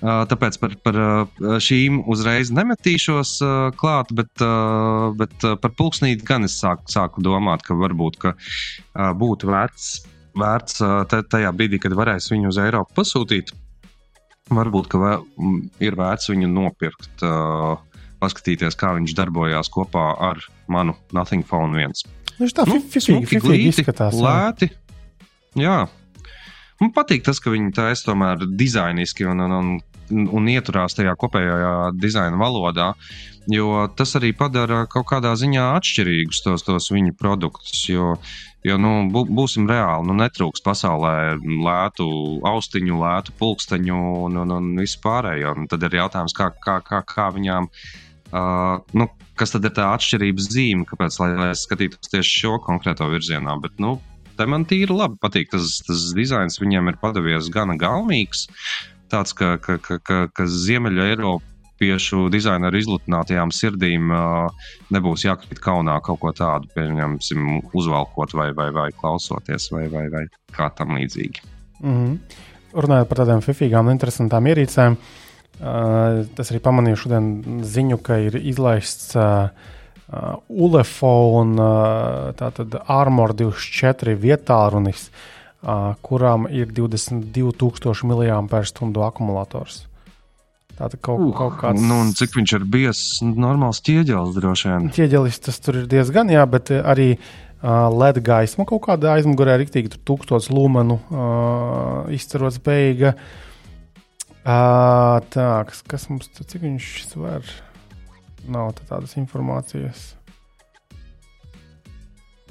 Uh, tāpēc par, par uh, šīm uzreiz nemetīšos uh, klāt, bet, bet par pulksnīti gan es sāku, sāku domāt, ka varbūt ka, būtu vērts, vērts tajā brīdī, kad varēs viņu uz Eiropu pasūtīt. Varbūt vēl, ir vērts viņu nopirkt, paskatīties, kā viņš darbojās kopā ar manu Nothing Phone 1. Viņš tā nu, fifīgi izskatās. Lēti. Jā, Man patīk tas, ka viņi taisa tomēr dizainiski un, un, un, un ieturās tajā kopējā dizaina valodā, jo tas arī padara kaut kādā ziņā atšķirīgus tos, tos viņu produktus. Jo, jo nu, būsim reāli, nu, netrūks pasaulē lētu austiņu, lētu pulksteņu un, un, un visu pārējo. Un tad ir jautājums, kā, kā, kā, kā viņām. Uh, nu, kas tad ir tā atšķirības zīme, kāpēc lai, lai skatītos tieši šo konkrēto virzienā? Bet, nu, te man tīri labi patīk. Tas, tas dizains viņiem ir padavies gana gaumīgs. Tāds, ka, ka, ka, ka, ka Ziemeļa Eiropiešu dizaineru izlutinātajām sirdīm nebūs jākrīt kaunā kaut ko tādu, pieņemsim, uzvalkot vai, vai, vai klausoties, vai, vai, vai kā tam līdzīgi. Mm -hmm. Runājot par tādām fifīgām un interesantām ierīcēm, uh, tas arī pamanīju šodien ziņu, ka ir izlaists uh, uh, Ulefone, uh, tātad Armor 24 vietārunis, uh, kurām ir 22,000 mAh akumulators. Tātad kaut, uh, kaut kāds. Nu, un cik viņš ir bijis normāls ķieģelis droši vien? Ķieģelis tas tur ir diezgan, jā, bet arī uh, LED gaisma kaut kāda aizmugurē rīktīgi, tur tūkstots lumenu uh, izcerot spējīga. Uh, tā, kas, kas mums, cik viņš sver? Nav tādas informācijas.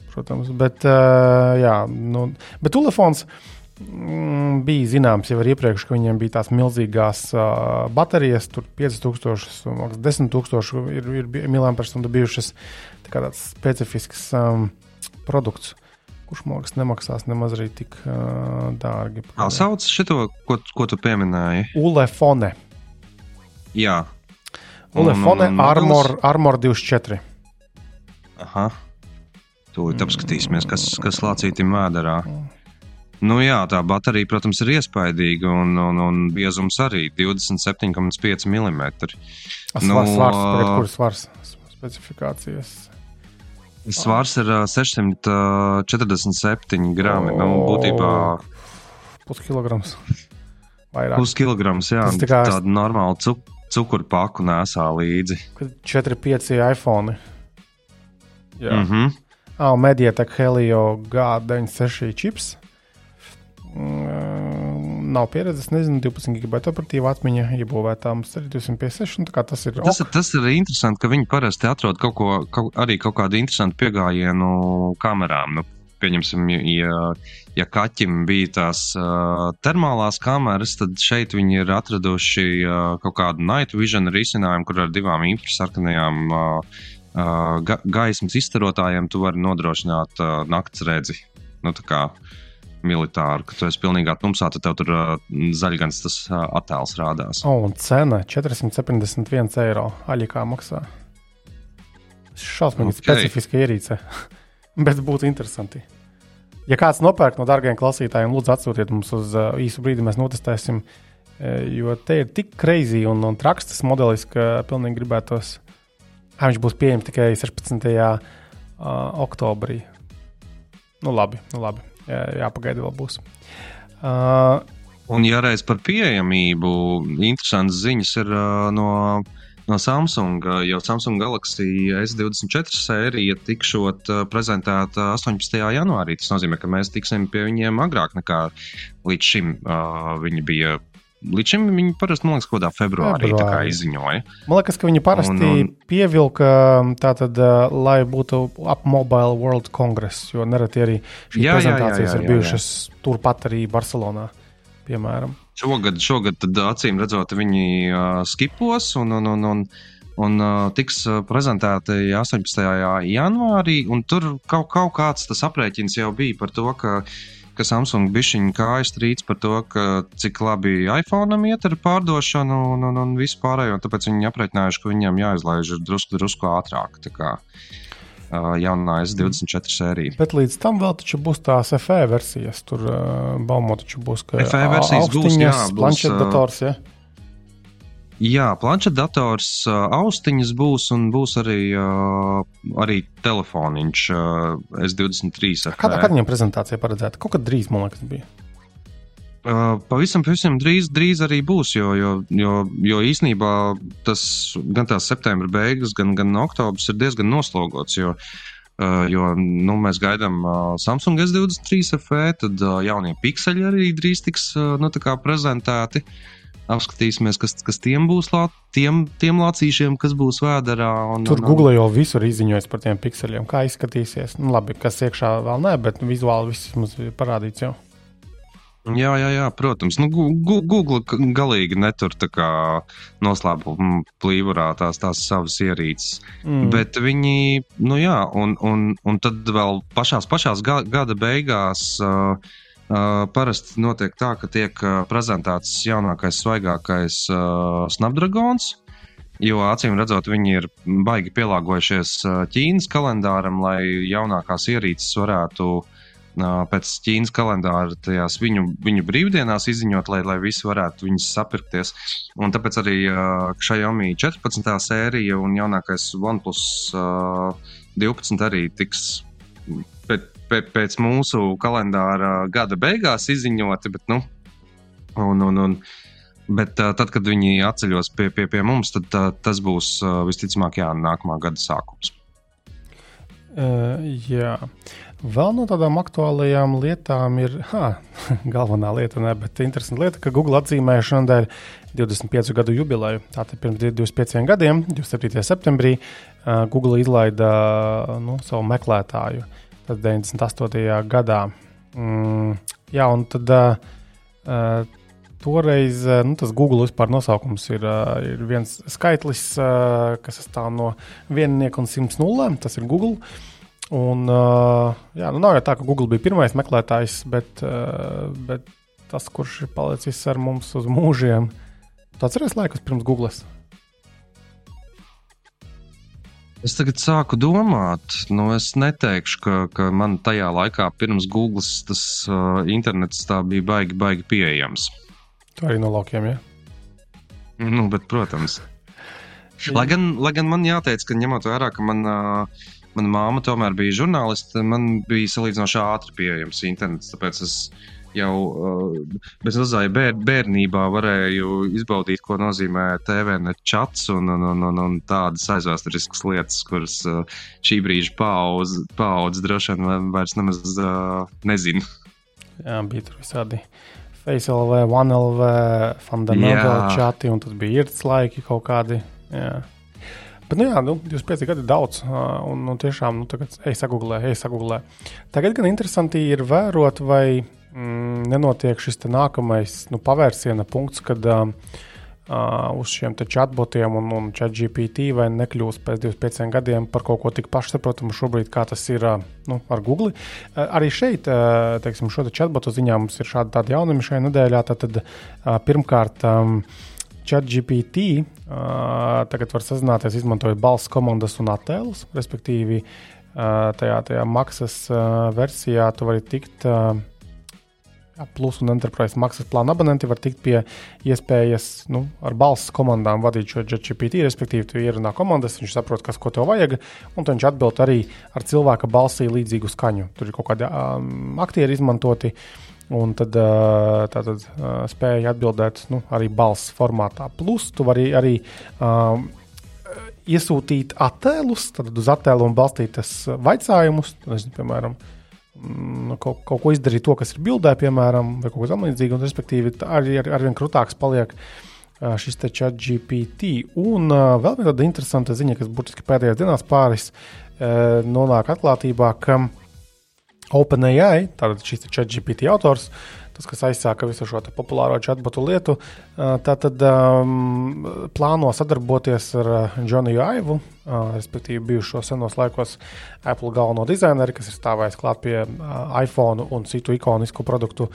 Protams, bet, uh, jā, nu, bet telefons mm, bija zināms jau iepriekš, ka viņiem bija tās milzīgās uh, baterijas, tur 5000, 10,000 ir, ir miliamperstundu bijušas. Tā tāds specifisks um, produkts kurš man liekas, nemaksās nemaz arī tik uh, dārgi. Kā sauc šo, ko, ko tu pieminēji? Ulefone. Jā, Ulefone Armor, Armor 24. Aha. Tūlīt apskatīsimies, kas, kas lācītim vēderā. Nu jā, tā baterija, protams, ir iespaidīga un, un, un biezums arī 27,5 mm. Nu, svars, pret kur svars specifikācijas? Svars ir 647 grami. Oh, nu, būtībā puskilograms. Puskilograms, jā. Tas tā kā tāda normāla cukura cukurpaku nesā līdzi. 4, 5 iPhone. Jā, mm -hmm. oh, Mediatek Helio G96 čips. Mm, nav pieredzes, nezinu, 12 gigabaitu operatīva atmiņa, iebūvēta mums arī 256. Tas ir, tas, ok. tas ir interesanti, ka viņi parasti atrod kaut ko, kaut, arī kaut kādu interesantu pieejamību kamerām. Nu, pieņemsim, ja, ja kaķim bija tās uh, termālās kameras, tad šeit viņi ir atraduši uh, kaut kādu night vision risinājumu, kur ar divām infrasarkanajām uh, uh, ga gaismas izstarotājiem tu vari nodrošināt uh, nakts redzi. Nu, kā militāru, ka tu esi pilnīgā tumsā, tad tev tur uh, zaļgans tas uh, attēls rādās. O, un cena 471 eiro. Aļikā maksā. Šausmīgi okay. specifiska ierīce. Bet būtu interesanti. Ja kāds nopērk no dārgiem klausītājiem, lūdzu, atsūtiet mums uz uh, īsu brīdi, mēs notestēsim. Uh, jo te ir tik greizi un, un traks tas modelis, ka pilnīgi gribētos. Viņš būs pieejams tikai 16. Uh, oktobrī. Nu, labi, nu, labi. Jā, jāpagaida, vēl būs. Uh, un, ja reiz par pieejamību, interesants ziņas ir uh, no no Samsung, jo Samsung Galaxy S24 sērija tikšot prezentēta 18. janvārī. Tas nozīmē, ka mēs tiksim pie viņiem agrāk nekā līdz šim uh, viņi bija. Līdz šim viņi parasti, man liekas, kaut kādā februārī, februārī. izziņoja. Man liekas, ka viņi parasti un, un... pievilka tātad, lai būtu ap Mobile World Congress, jo nereti arī šīs jā, prezentācijas jā, jā, jā, ir bijušas jā, jā. turpat arī Barcelonā, piemēram. Šogad, šogad tad, acīm redzot, viņi uh, skipos un, un, un, un, un uh, tiks prezentēti 18. janvārī. Tur kaut, kaut kāds tas aprēķins jau bija par to, ka, ka Samsung bišķiņa kājas strīds par to, ka, cik labi iPhone iet ar pārdošanu un, un, un visu pārējo. Tāpēc viņi aprēķinājuši, ka viņam jāizlaiž drusku, drusku ātrāk. Jaunā S24 sērija. Bet līdz tam vēl būs tās FE versijas. Tur Baumo taču būs FE versijas, būs planšetdators. Ja? Jā, planšetdators, austiņas būs un būs arī, arī telefoniņš uh, S23. Kad, kad viņam prezentācija paredzēta? Kaut kad drīz, man liekas, bija. Pavisam, pavisam drīz, drīz arī būs, jo, jo, jo, jo īsnībā tas gan tās septembra beigas, gan, gan oktobris ir diezgan noslogots. Jo, jo nu, mēs gaidām Samsung S23 FE, tad jaunie pikseli arī drīz tiks nu, prezentēti. Apskatīsimies, kas, kas tiem būs, lā, tiem, tiem lācīšiem, kas būs vēdā. Tur Google jau visur izziņojas par tiem pikseliem, kā izskatīsies. Nu, labi, kas iekšā vēl nē, bet vizuāli viss mums ir parādīts jau. Jā, jā, jā, protams. Nu, Google galīgi netur noslēpumu plīvurā tās, tās savas ierīces. Mm. Bet viņi, nu jā, un, un, un tad vēl pašās, pašās gada beigās. Uh, Uh, parasti notiek tā, ka tiek uh, prezentēts jaunākais, svaigākais uh, Snapdragons. Jo acīm redzot, viņi ir baigi pielāgojušies uh, Ķīnas kalendāram, lai jaunākās ierīces varētu uh, pēc Ķīnas kalendāra tajās viņu, viņu brīvdienās izziņot, lai, lai visi varētu viņus sapirkties. Un tāpēc arī Xiaomi 14. sērija un jaunākais OnePlus 12 arī tiks pēc, mūsu kalendāra gada beigās izziņoti. Bet, nu, un, un, un, bet tad, kad viņi atceļos pie, pie, pie mums, tad tas būs visticamāk jā, nākamā gada sākums. Uh, jā. Vēl no tādām aktuālajām lietām ir ha, galvenā lieta, ne, bet interesanta lieta, ka Google atzīmēja šodien 25 gadu jubileju. Tātad pirms 25 gadiem, 27. septembrī, uh, Google izlaida nu, savu meklētāju. Tas 98. gadā. Mm, jā, un tad uh, toreiz nu, tas Google vispār nosaukums ir, ir viens skaitlis, uh, kas sastāv no viennieka un simts nulēm. Tas ir Google. Uh, Un, jā, nu nav jau tā, ka Google bija pirmais meklētājs, bet, bet tas, kurš ir palicis ar mums uz mūžiem, tas ir laikus pirms Google. Es tagad sāku domāt, nu es neteikšu, ka, ka man tajā laikā pirms Google tas uh, internets bija baigi, baigi pieejams. Tā arī no laukiem, ja? Nu, bet, protams. lai, gan, lai gan man jāteic, ka ņemot vērā, ka man uh, Mana māma tomēr bija žurnāliste, man bija salīdzinoši ātri pieejams internets. Tāpēc es jau uh, bez mazliet bēr, bērnībā varēju izbaudīt, ko nozīmē TV čats un, un, un, un, un tādas aizvēsturiskas lietas, kuras uh, šī brīža paudze paudz droši vien vairs nemaz uh, nezina. Jā, bija tur visādi. FaceLV, OneLV, Fundamental čati, un tad bija īrts laiki kaut kādi. Jā. Bet, nu, jā, nu, 25 gadi ir daudz, un, un tiešām, nu, tagad, ej, sagūglē, ej, sagūglē. Tagad gan interesanti ir vērot, vai mm, nenotiek šis nākamais nu, pavērsiena punkts, kad uh, uz šiem chatbotiem un, un chatGPT vai nekļūs pēc 25 gadiem par kaut ko tik pašsaprotamu šobrīd, kā tas ir uh, nu, ar Google. Uh, arī šeit, uh, teiksim, šo chatbotu ziņā mums ir šādi jaunumi šajā nedēļā. Tad, uh, pirmkārt, um, ChatGPT uh, tagad var sazināties, izmantojot balss komandas un attēlus. Respektīvi, uh, tajā, tajā maksas uh, versijā tu vari tikt. Uh, Plus un Enterprise maksas plāna abonenti var tikt pie iespējas nu, ar balss komandām vadīt šo GPT. Respektīvi, tu ierunā komandas, viņš saprot, kas tev vajag, un viņš atbild arī ar cilvēka balsī līdzīgu skaņu. Tur ir kaut kādi um, aktieri izmantoti. Uh, Un tad tātad, spēja atbildēt nu, arī balss formātā. Plus, tu vari arī um, iesūtīt attēlus, tad uz attēliem balstītas. Nezinu, piemēram, mm, kaut, kaut ko izdarīt, to, kas ir bildē, piemēram, vai kaut ko tamlīdzīgu. Respektīvi, arī ar, arvien krūtāks paliek šis chat GPT. Un vēl viena tāda interesanta ziņa, kas burtiski pēdējās dienās pāris nonāk atklātībā, ka OpenAI, tātad šis ChatGPT autors, tas, kas aizsāka visu šo populāro chatbotu lietu, tātad um, plāno sadarboties ar Džoniju Aivu, uh, respektīvi bijušo senos laikos Apple galveno dizaineru, kas ir stāvējis klāt pie uh, iPhone un citu ikonisku produktu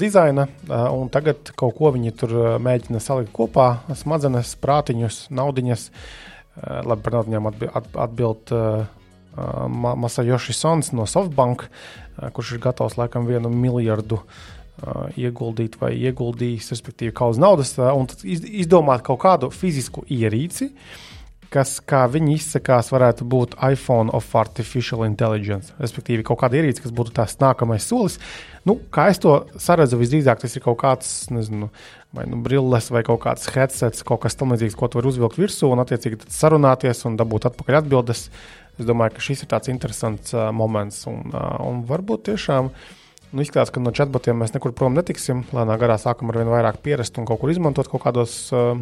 dizaina, uh, tagad kaut ko viņi tur mēģina salikt kopā - smadzenes, prātiņus, naudiņas. Labi, par naudiņām atbild Masajoši Sons no SoftBank, kurš ir gatavs laikam vienu miljardu ieguldīt vai ieguldījis, respektīvi, kaut uz naudas, un izdomāt kaut kādu fizisku ierīci, kas, kā viņi izsakās, varētu būt iPhone of Artificial Intelligence. Respektīvi, kaut kāda ierīce, kas būtu tās nākamais solis. Nu, kā es to saredzu, visdrīzāk tas ir kaut kāds, nezinu, vai nu brilles, vai kaut kāds headsets, kaut kas tamlīdzīgs, ko tu vari uzvilkt virsū un, attiecīgi, sarunāties un dabūt atpakaļ atbildes. Es domāju, ka šis ir tāds interesants uh, moments, un, uh, un varbūt tiešām nu, izskatās, ka no chatbotiem mēs nekur prom netiksim. Lēnā garā sākam ar vien vairāk pierast un kaut kur izmantot kaut kādos uh,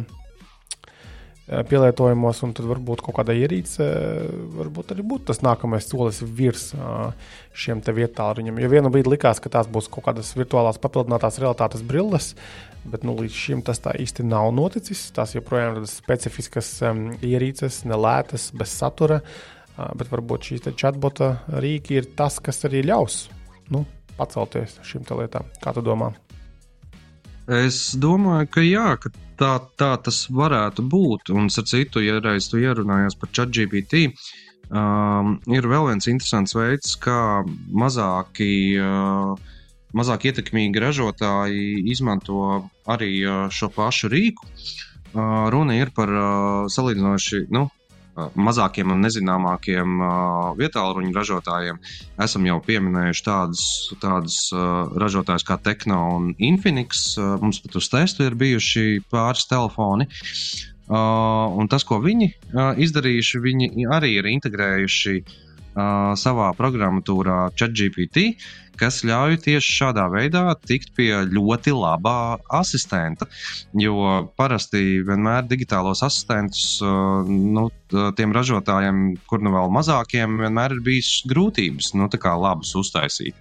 pielietojumos, un tad varbūt kaut kāda ierīce, varbūt arī būtu tas nākamais solis virs uh, šiem te vietāluņiem. Jo vienu brīdi likās, ka tās būs kaut kādas virtuālās papildinātās realitātes brilles, bet nu, līdz šim tas tā īsti nav noticis. Tās joprojām ir specifiskas um, ierīces, nelētas, bez satura. Uh, Bet varbūt šīs chatbota rīki ir tas, kas arī ļaus nu, pacelties šīm lietām. Kā tu domā? Es domāju, ka jā, ka tā, tā tas varētu būt. Un, ar citu, ja reiz tu ierunājies par ChatGPT, um, ir vēl viens interesants veids, kā mazāki. Uh, Mazāk ietekmīgi ražotāji izmanto arī uh, šo pašu rīku. Uh, runa ir par uh, salīdzinoši nu, mazākiem un nezināmākiem vietāluņu ražotājiem. Esam jau pieminējuši tādus, tādus ražotājus kā Tekno un Infinix. Mums pat uz testu ir bijuši pāris telefoni. Uh, un tas, ko viņi uh, izdarījuši, viņi arī ir integrējuši uh, savā programmatūrā ChatGPT, kas ļauj tieši šādā veidā tikt pie ļoti labā asistenta. Jo parasti vienmēr digitālos asistentus, nu, tiem ražotājiem, kur nu vēl mazākiem, vienmēr ir bijis grūtības nu, labus uztaisīt.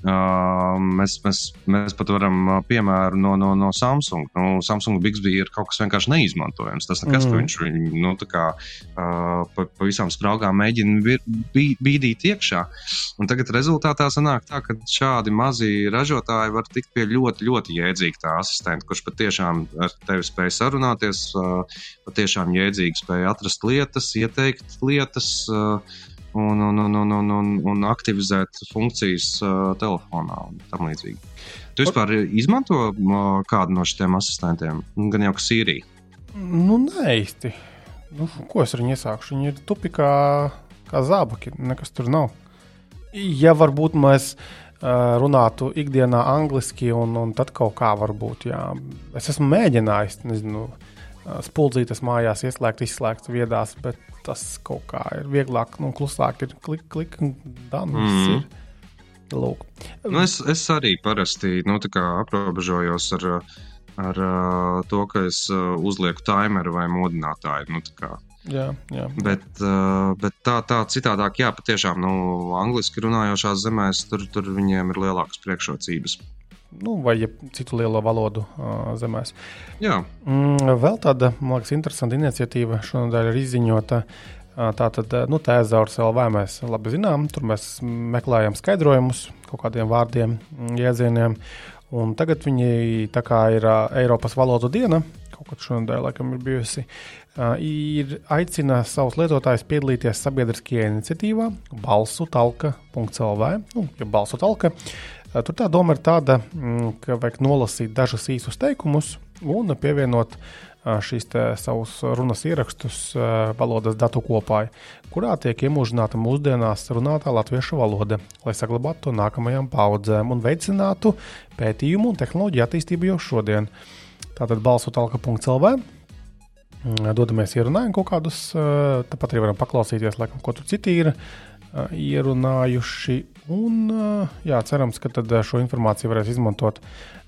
Mēs, mēs, mēs pat varam piemēru no, no, no Samsung. Nu, Samsung Bixby ir kaut kas vienkārši neizmantojams. Tas nekas, mm. ka viņš viņu nu, kā, pa, pa visām spraugām mēģina bīdīt iekšā. Un tagad rezultātā sanāk tā, ka šādi mazi ražotāji var tikt pie ļoti, ļoti jēdzīga tā asistenta, kurš patiešām ar tevi spēj sarunāties, patiešām jēdzīgi spēj atrast lietas, ieteikt lietas. Un, un, un, un, un, un, un aktivizēt funkcijas telefonā un tā līdzīgi. Tu vispār izmanto kādu no šiem asistentiem? Gan jau kā Sīrija. Nu, nē, īsti. Nu, ko es ar viņu iesākšu? Viņi ir tupi kā, kā zābaki, nekas tur nav. Ja varbūt mēs runātu ikdienā angliski, un, un tad kaut kā varbūt, jā. Es esmu mēģinājis, nezinu, spuldzītas mājās ieslēgt, izslēgt viedās, bet tas kaut kā ir vieglāk, nu, klusāk ir klik, klik, un dan, mm. ir. Lūk. Nu, es, es arī parasti nu, aprobežojos ar, ar to, ka es uzlieku timeru vai modinātāju. Nu. Jā, jā. Bet, uh, bet tā, tā citādāk, jā, patiešām, nu, angliski runājošās zemēs, tur, tur viņiem ir lielākas priekšrocības. Nu, vai ja citu lielo valodu uh, zemēs. Jā, Mm, vēl tāda, man liekas, interesanta iniciatīva šonadēļ ir izziņota. Tātad, uh, nu, tēzaurs LV mēs labi zinām, tur mēs meklējam skaidrojumus kaut kādiem vārdiem, jēdzieniem. Un tagad viņi tā kā ir uh, Eiropas valodu diena, kaut kad šonadēļ laikam ir bijusi, uh, ir aicina savus lietotājus piedalīties sabiedriskajā iniciatīvā balsu talka.lv, nu, ja balsu talka. Uh, Tur tā doma ir tāda, mm, ka vajag nolasīt dažus īsus teikumus un pievienot ā, šīs te savus runas ierakstus valodas datu kopā, kurā tiek iemūžināta mūsdienās runātā latviešu valoda, lai saglabātu to nākamajām paudzēm un veicinātu pētījumu un tehnoloģiju attīstību jau šodien. Tātad balsu talka.lv. Dodamies ierunājumi kaut kādus, tāpat arī varam paklausīties, laikam, ko tur citi ir ierunājuši. Un, jā, cerams, ka šo informāciju varēs izmantot,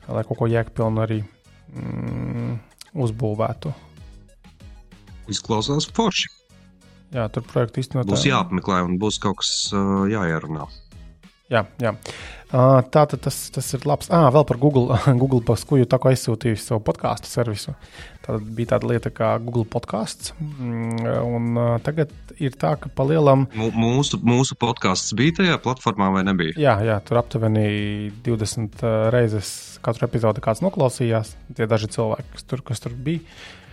lai kaut ko jēgpilnu arī mm, uzbūvētu. izklausās forši. Jā, tur projekta īstenībā Būs jāapmeklē un būs kaut kas uh, jāierunā. Jā, jā. Uh, tā tad tas, tas ir labs. Ah, vēl par Google. Google paskuju tā kā aizsūtījusi savu podkāstu servisu. Tad bija tāda lieta kā Google podkāsts. Mm, un tagad ir tā, ka palielam. Mūsu, mūsu podkāsts bija tajā platformā vai nebija? Jā, jā, tur aptuveni 20 uh, reizes katru epizodi kāds noklausījās. Tie daži cilvēki, kas tur, kas tur bija.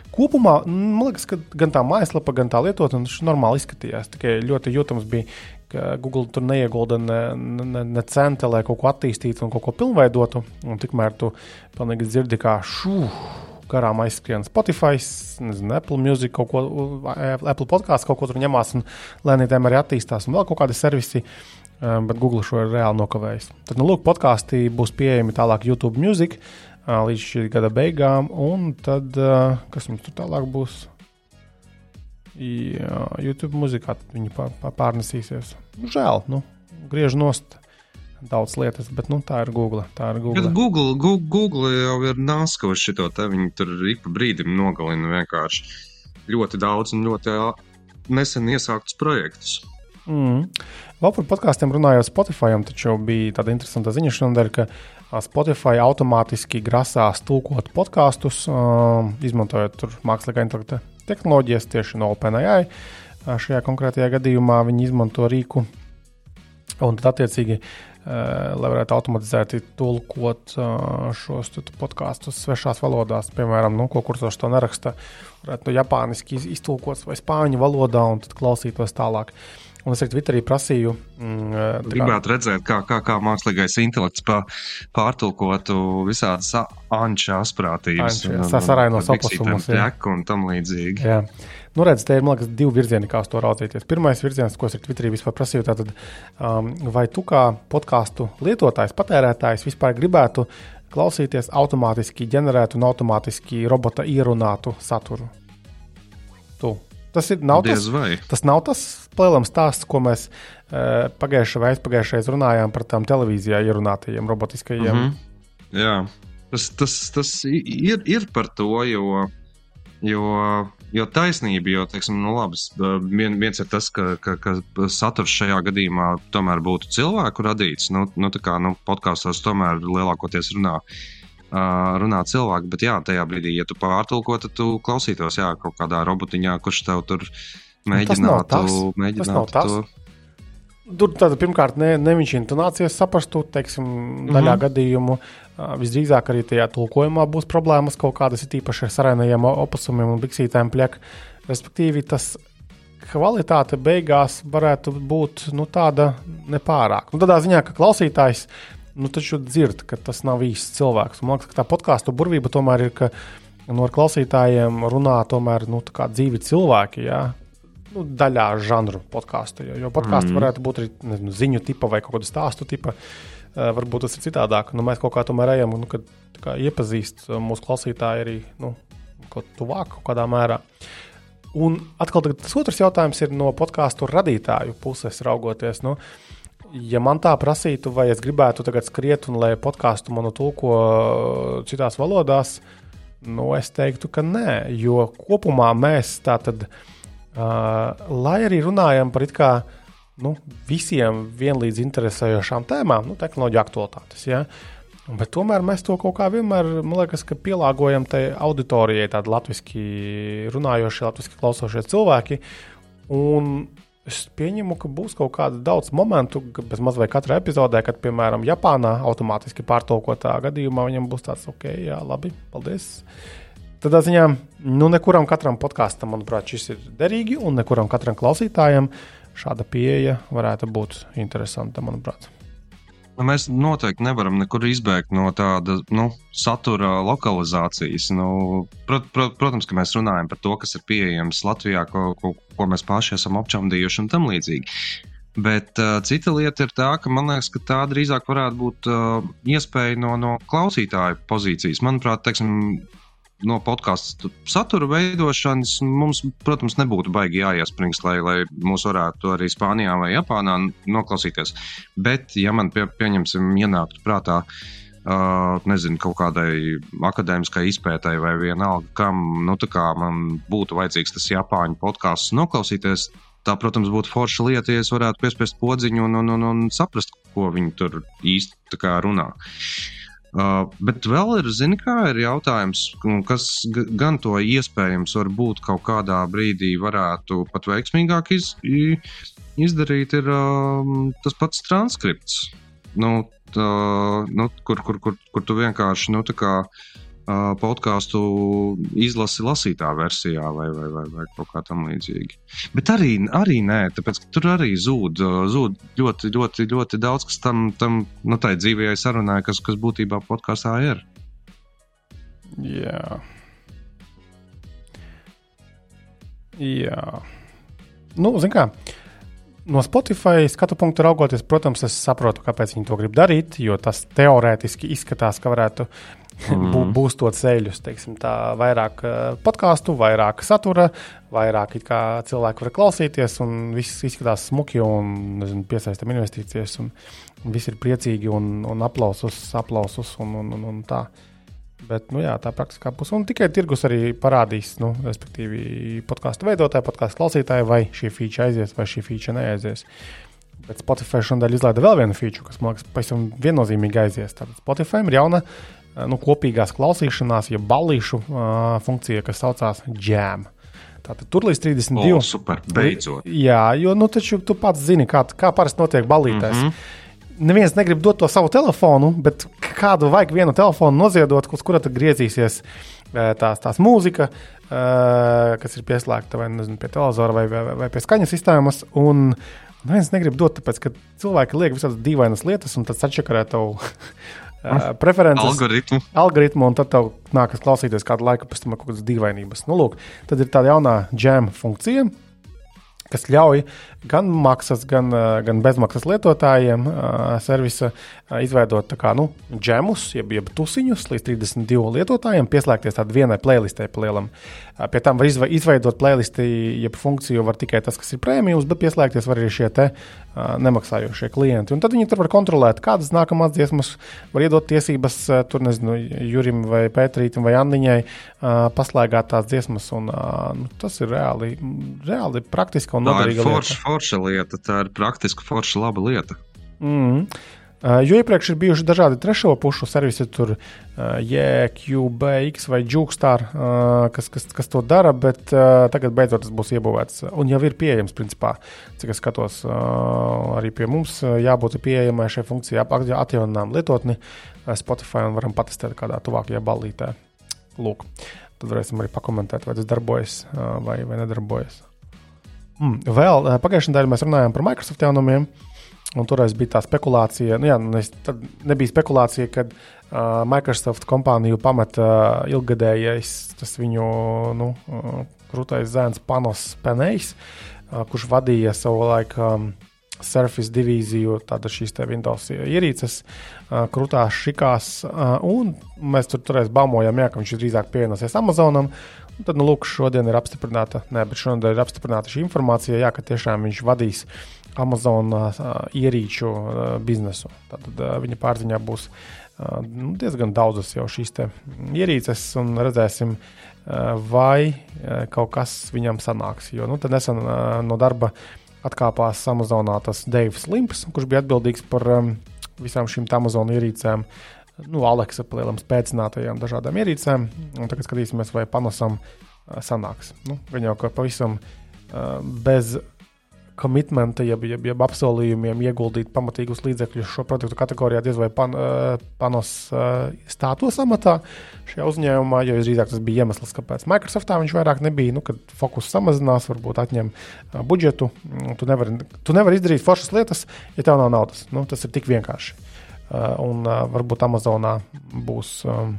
Kopumā man liekas, ka gan tā mājaslapa, gan tā lietotne normāli izskatījās. Tikai ļoti jūtams bija, ka Google tur neiegulda ne, ne, ne centa, lai kaut ko attīstītu un kaut ko pilnveidotu. Un tikmēr tu pilnīgi dzirdi, kā šū. Garām aizskrien Spotify, nezinu, Apple Music, kaut ko, Apple podkāstu, kaut ko tur ņemās un lēnītēm arī attīstās, un vēl kaut kādi servisi, um, bet Google šo ir reāli nokavējis. Tad, nu, lūk, podkāstī būs pieejami tālāk YouTube Music uh, līdz šī gada beigām, un tad, kas mums tur tālāk būs? Jā, YouTube mūzikā viņi pār, pār, pārnesīsies. Žēl, nu, griež nost daudz lietas, bet nu, tā ir Google. Tā ir Google. Bet Google, Google, Google jau ir nāskoši šo te. Viņi tur ik pa brīdim nogalina vienkārši ļoti daudz un ļoti nesen iesāktus projektus. Mm. Vēl par podkāstiem runājot, Spotify taču bija tāda interesanta ziņa šodien, ka Spotify automātiski grasās tulkot podkāstus, uh, izmantojot tur mākslīgā intelekta tehnoloģijas tieši no OpenAI. Šajā konkrētajā gadījumā viņi izmanto rīku, un tad attiecīgi, lai varētu automatizēti tulkot uh, šos tu- tu podkāstus svešās valodās, piemēram, nu, ko kursors to neraksta, varētu no japāniski iz- iztulkots vai spāņu valodā, un tad klausītos tālāk. Un es arī Twitterī prasīju, mm, kā- Gribētu redzēt, kā, kā, kā mākslīgais intelekts pā, pārtulkotu visādas anča asprātības, Anča, jā, sarainos biksītēm opusumus, jā. ķeku un tam līdzīgi. Jā. Nu, redz, te ir man liekas, divi virzieni, kā uz to raudzīties. Pirmais virziens, ko es arī Twitterī vispār prasīju, tātad, um, vai tu kā podkāstu lietotājs, patērētājs vispār gribētu klausīties automātiski ģenerētu un automātiski robota ierunātu saturu? Tu. Tas ir nav tas, tas nav tas plēlams stāsts, ko mēs uh, pagājušajā vai aizpagājušajā runājām par tām televīzijā ierunātajiem robotiskajiem. Mm Mhm. Jā, tas, tas, tas ir, ir par to, jo, jo, jo taisnība, jo, teiksim, nu, labi, s- vien, viens ir tas, ka, ka, ka saturs šajā gadījumā tomēr būtu cilvēku radīts. Nu, nu, tā kā nu, podkāstos tomēr lielākoties runā. Uh, runā cilvēki, bet jā, tajā brīdī, ja tu pārtulko, tad tu klausītos jā, kaut kādā robotiņā, kurš tev tur Nu, mēģinātu, nav mēģinātu tas. to. Tur tāda pirmkārt, ne, ne viņš intonācijas saprastu, teiksim, daļā mm. -hmm. gadījumu. Visdrīzāk arī tajā tulkojumā būs problēmas kaut kādas, ir īpaši ar sarēnajiem opusumiem un biksītēm pliek. Respektīvi, tas kvalitāte beigās varētu būt nu, tāda nepārāk. Nu, tādā ziņā, ka klausītājs nu, taču dzird, ka tas nav īsts cilvēks. Man liekas, ka tā podkāstu burvība tomēr ir, ka no klausītājiem runā tomēr nu, dzīvi cilvēki. Jā? nu, daļā žanru podkāstu. Jo, jo podkāstu mm. Varētu būt arī nezinu, ziņu tipa vai kaut kāda stāstu tipa. Uh, varbūt tas ir citādāk. Nu, mēs kaut kā tomēr ejam nu, kad, kā iepazīst uh, mūsu klausītāji arī nu, kaut tuvāk kaut kādā mērā. Un atkal tas otrs jautājums ir no podkāstu radītāju puses raugoties. Nu, Ja man tā prasītu, vai es gribētu tagad skriet un lai podkāstu manu tulko uh, citās valodās, Nu, es teiktu, ka nē, jo kopumā mēs tātad, uh, lai arī runājam par it kā nu, visiem vienlīdz interesējošām tēmām, nu, tehnoloģiju aktualitātes. Ja? Bet tomēr mēs to kaut kā vienmēr liekas, pielāgojam tai auditorijai, tādi latviešu runājošie, latviešu klausošie cilvēki. Un Es pieņemu, ka būs kaut kāda daudz momentu, bez mazliet katrā epizodē, kad, piemēram, Japānā automātiski pārtulkotā gadījumā viņam būs tāds, ok, jā, labi, paldies. Tādā ziņā, nu, nekuram katram podkāstam, manuprāt, šis ir derīgi, un nekuram katram klausītājam šāda pieeja varētu būt interesanta, manuprāt. Nu, mēs noteikti nevaram nekur izbēgt no tāda nu, satura lokalizācijas. Nu, prot, prot, protams, ka mēs runājam par to, kas ir pieejams Latvijā, ko, ko, ko mēs paši esam apčamdījuši un tam līdzīgi. Bet uh, cita lieta ir tā, ka man liekas, ka tā drīzāk varētu būt uh, iespēja no, no klausītāja pozīcijas. Manuprāt, teiksim, no podkāstu satura veidošanas mums, protams, nebūtu baigi jāiesprings, lai, lai mūs varētu arī Spānijā vai Japānā noklausīties. Bet, ja man pie, pieņemsim, ienāktu prātā, uh, nezinu, kaut kādai akadēmiskai izpētai vai vienalga, kam nu, man būtu vajadzīgs tas Japāņu podkāsts noklausīties. Tā, protams, būtu forša lieta, ja es varētu piespiest podziņu un, un, un, un saprast, ko viņi tur īsti runā. Uh, Uh, bet vēl ir, zini, kā ir jautājums, kas gan to iespējams varbūt kaut kādā brīdī varētu pat veiksmīgāk iz, izdarīt, ir um, tas pats transkripts. Nu, tā, nu, kur, kur, kur, kur tu vienkārši nu, tā kā podkāstu izlasi lasītā versijā vai, vai, vai, vai kaut kā tam līdzīga. Bet arī, arī nē, tāpēc tur arī zūd, zūd ļoti, ļoti, ļoti daudz, kas tam, tam nu, tai dzīvajai sarunai, kas, kas būtībā podkāstā ir. Jā. Jā. Nu, zin kā. No Spotify skatu punktu raugoties, protams, es saprotu, kāpēc viņi to grib darīt, jo tas teorētiski izskatās, ka varētu mm. būstot ceļus, teiksim, tā, vairāk uh, podkāstu, vairāk satura, vairāk cilvēku var klausīties, un viss izskatās smuki un nezinu, piesaistam investīcijas, un, un viss ir priecīgi un, un aplausus, aplausus un, un, un, un tā. Bet nu, jā, tā praktiskā puse. Un tikai tirgus arī parādīs, nu, respektīvi, podkāstu veidotāji, podkāstu klausītāji, vai šī feature aizies, vai šī feature neaizies. Bet Spotify šodien izlaida vēl vienu feature, kas man liekas, pavisam viennozīmīgi aizies. Tātad Spotify ir jauna nu, kopīgās klausīšanās, ja balīšu uh, funkcija, kas saucās Jam. Tātad tur līdz 32. O, super, beidzot. Jā, jo nu, taču tu pats zini, kā, kā parasti notiek balītēs. Mm -hmm. Neviens negrib dot to savu telefonu, bet kādu vajag vienu telefonu noziedot, uz kura tad griezīsies tās, tās mūzika, kas ir pieslēgta vai nezinu, pie televizora vai, vai, vai pie skaņas sistēmas. Un neviens negrib dot, tāpēc ka cilvēki liek visādas dīvainas lietas, un tad sačakarē tavu Uh, preferences, algoritmu. algoritmu, un tad tev nākas klausīties kādu laiku, pēc tam kaut kādas dīvainības. Nu, lūk, tad ir tāda jaunā jam funkcija, kas ļauj gan maksas, gan, gan bezmaksas lietotājiem servisa izveidot kā, nu, džemus, jeb, jeb tusiņus līdz 32 lietotājiem, pieslēgties tādai vienai playlistē pa lielam. Pie tam var izveidot playlisti, jeb funkciju var tikai tas, kas ir prēmijums, bet pieslēgties var arī šie te nemaksājošie klienti. Un tad viņi tur var kontrolēt, kādas nākamās dziesmas var iedot tiesības tur, nezinu, Jurim vai Pētrītam vai Anniņai paslēgāt tās dziesmas. Un, nu, tas ir reāli, reāli praktiski un noderīga lieta. Forša, forša lieta, tā ir praktiska, forša, laba lieta. Mm -hmm. Jo iepriekš ir bijuši dažādi trešo pušu servisi, tur JQBX vai Jugstar, uh, kas, kas, kas to dara, bet tagad beidzot tas būs iebūvēts un jau ir pieejams. Principā, cik es skatos, arī pie mums jābūt pieejamai šai funkcijai, atjauninām lietotni Spotify un varam patestēt kādā tuvākajā ballītē. Lūk, tad varēsim arī pakomentēt, vai tas darbojas vai, vai nedarbojas. Mm, vēl pagājušajā nedēļā mēs runājām par Microsoft jaunumiem. Uh, Un toreiz bija tā spekulācija, nu, jā, nebija spekulācija, ka uh, Microsoft kompāniju pameta uh, ilgadējais, tas viņu nu, uh, krūtais zēns Panos Penejs, uh, kurš vadīja savu laiku um, Surface divīziju, tāda šīs Windows ierīces, uh, krūtās šikās, uh, un mēs tur toreiz baumojam, jā, ka viņš drīzāk pievienosies Amazonam. Un tad, nu, lūk, šodien ir apstiprināta, ne, bet šodien ir apstiprināta šī informācija, jā, ka tiešām viņš vadīs uh, Amazon uh, ierīču uh, biznesu. Tad uh, viņa pārziņā būs nu, diezgan daudzas jau šīs ierīces, un redzēsim, vai kaut kas viņam sanāks. Jo nu, nesen no darba atkāpās Amazonā tas Deivs Limps, kurš bija atbildīgs par visām šīm Amazon ierīcēm. Nu, Aleksa palielam spēcinātajām dažādām ierīcēm. Un tagad skatīsimies, vai panosam sanāks. Nu, viņa jau pavisam bez komitmenta, jeb, jeb, jeb apsolījumiem ieguldīt pamatīgus līdzekļus šo produktu kategorijā, diez vai pan, uh, panos uh, stātos amatā šajā uzņēmumā, jo drīzāk tas bija iemesls, kāpēc Microsoftā viņš vairāk nebija. Nu, kad fokus samazinās, varbūt atņem uh, budžetu, tu nevari, tu nevari izdarīt foršas lietas, ja tev nav naudas. Nu, tas ir tik vienkārši. Un varbūt Amazonā būs. Um,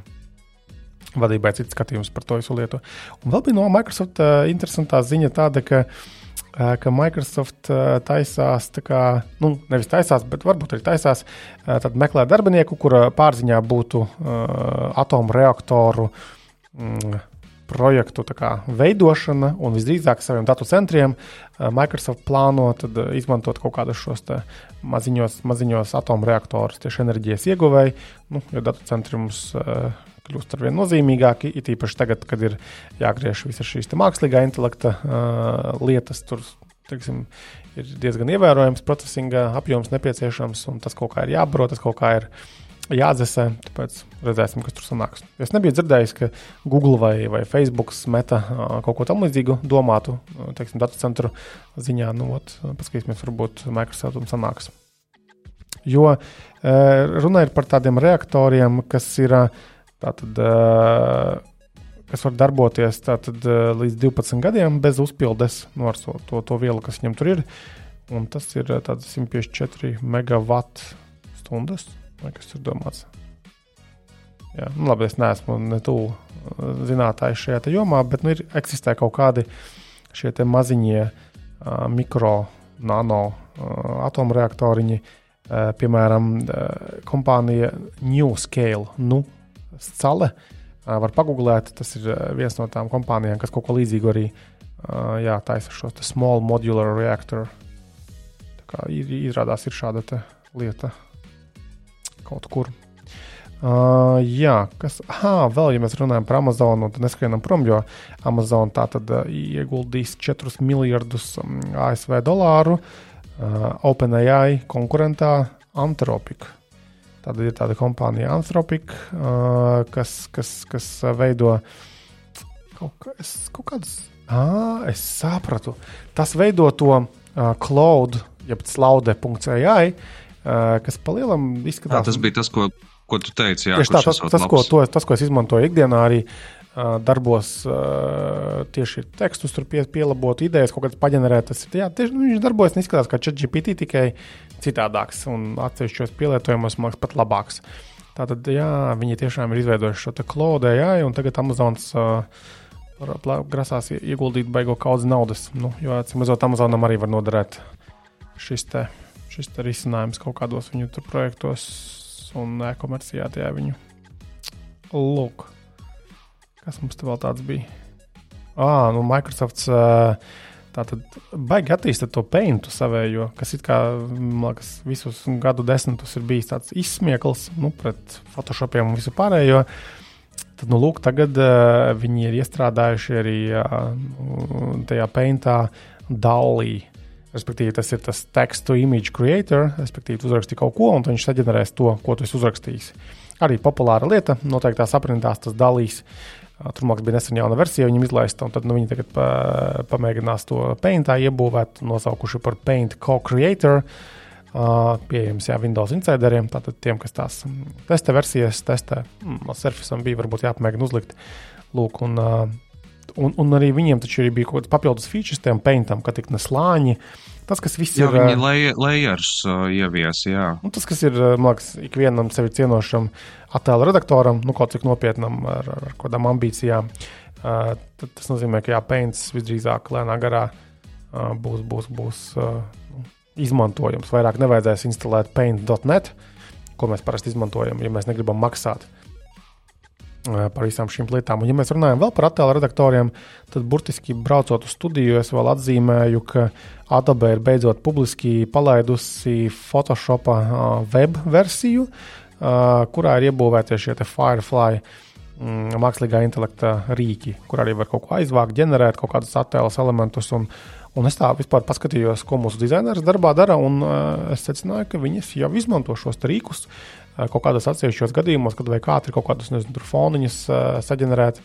Vadībai cits skatījums par to visu lietu. Un vēl bija no Microsoft uh, interesantā ziņa tāda, ka uh, ka Microsoft taisās, kā, nu, nevis taisās, bet varbūt arī taisās, tad meklē darbinieku, kura pārziņā būtu atomreaktoru mm, projektu kā, veidošana, un visdrīzāk saviem datu centriem Microsoft plāno izmantot kaut kādus šos maziņos, maziņos atomreaktorus tieši enerģijas ieguvēji, nu, jo datu centri mums kļūst ar vien nozīmīgāki. It īpaši tagad, kad ir jāgriež visas šīs mākslīgā intelekta uh, lietas, tur teiksim, ir diezgan ievērojams procesinga apjoms nepieciešams, un tas kaut kā ir jābaro, tas kaut kā ir jādzesē. Tāpēc redzēsim, kas tur sanāks. Es nebiju dzirdējis, ka Google vai, vai Facebook meta kaut ko tamlīdzīgu domātu, teiksim, datu centru ziņā. Nu, ot, paskatīsimies, varbūt Microsoft un sanāks. Jo runa ir par tādiem reaktoriem, kas ir Tātad, kas var darboties tātad, līdz 12 gadiem bez uzpildes no to, to, to vielu, kas viņam tur ir. Un tas ir 154 megawatt-stundas, vai kas ir domāts. Jā, nu, labi, es neesmu ne tuvu zinātājs šajā jomā, bet nu, ir, eksistē kaut kādi šie maziņie uh, mikro, nano uh, atomreaktoriņi. Uh, piemēram, uh, kompānija New Scale. Nu, Scale. Var pagūglēt, tas ir viens no tām kompānijām, kas kaut ko līdzīgu arī jā, taisa šo small modular reactor. Tā kā izrādās, ir šāda lieta kaut kur. Uh, jā, kas. Ah, vēl, ja mēs runājam par Amazonu, tad neskrienam prom, jo Amazon tā tad uh, ieguldīs 4 miljardus um, ASV dolāru uh, OpenAI konkurentā Anthropic. Tad ir tāda kompānija Anthropic, uh, kas, kas, kas veido kaut, kā, es, kaut kādas. Ah, es sapratu. Tas veido to uh, cloud, jeb slaude.ai, uh, kas palielam izskatās. Jā, tas bija tas, ko, ko tu teici. Jā, Tieši tā, tas, tas, ko, to, tas, ko es izmantoju ikdienā, arī uh, darbos tieši tekstus, tur pie, pielabot idejas, kaut kādas paģenerēt. Tas, jā, tieši, nu, viņš darbojas, izskatās kā ChatGPT, tikai citādāks un atsevišķos pielietojumos mākslinieks pat labāks. Tātad, jā, viņi tiešām ir izveidojuši šo klodē, jā, un tagad Amazons uh, grasās ieguldīt beigo kaudz naudas. Nu, jo, atcīm redzot, Amazonam arī var noderēt šis te, šis te risinājums kaut kādos viņu projektos un e-komercijā tajā viņu. Lūk, kas mums te vēl tāds bija? Ah, nu Microsofts. Uh, Tātad baigi attīstīt to peintu savējo, kas it kā liekas, visus gadu desmitus ir bijis tāds izsmiekls nu, pret Photoshopiem un visu pārējo. Tad, nu, lūk, tagad uh, viņi ir iestrādājuši arī uh, tajā peintā DALI. Respektīvi, tas ir tas text to image creator, respektīvi, uzraksti kaut ko, un viņš saģenerēs to, ko tu esi uzrakstījis. Arī populāra lieta, noteikti tās aprindās tas dalīs. Uh, Tur mākslinieks bija nesen jauna versija, viņam izlaista, un tad nu, viņi tagad pa, pamēģinās to paintā iebūvēt, nosaukuši par Paint Co-Creator. Uh, pieejams jā, Windows insideriem. Tātad tiem, kas tās testa versijas testē, mm, Surfaceam bija varbūt jāpamēģina uzlikt. Lūk, un, uh, un, un arī viņiem taču bija kaut kāds papildus features tam paintam, ka tik ne slāņi. Tas, kas viss jā, ir. Viņi uh, layers uh, ievies, jā. Nu, tas, kas ir, man liekas, ikvienam sevi cienošam attēlu redaktoram, nu, kaut cik nopietnam, ar, ar kādām ambīcijām. Uh, tad tas nozīmē, ka jā, Paints visdrīzāk lēnā garā uh, būs, būs, būs uh, izmantojams. Vairāk nevajadzēs instalēt paint.net, ko mēs parasti izmantojam, ja mēs negribam maksāt uh, par visām šīm lietām. Un, ja mēs runājam vēl par attēlu redaktoriem, tad burtiski braucot uz studiju, es vēl atzīmēju, ka Adobe ir beidzot publiski palaidusi Photoshop uh, web versiju. Uh, kurā ir iebūvēti šie Firefly mm, mākslīgā intelekta rīki, kur arī var kaut ko aizvākt, ģenerēt kaut kādus attēlus, elementus. Un, un es tā vispār paskatījos, ko mūsu dizainers darbā dara, un es secināju, ka viņas jau izmanto šos rīkus uh, kaut kādos atsevišķos gadījumos, kad vajag ātri kaut kādus nezinu, foniņus uh, saģenerēt.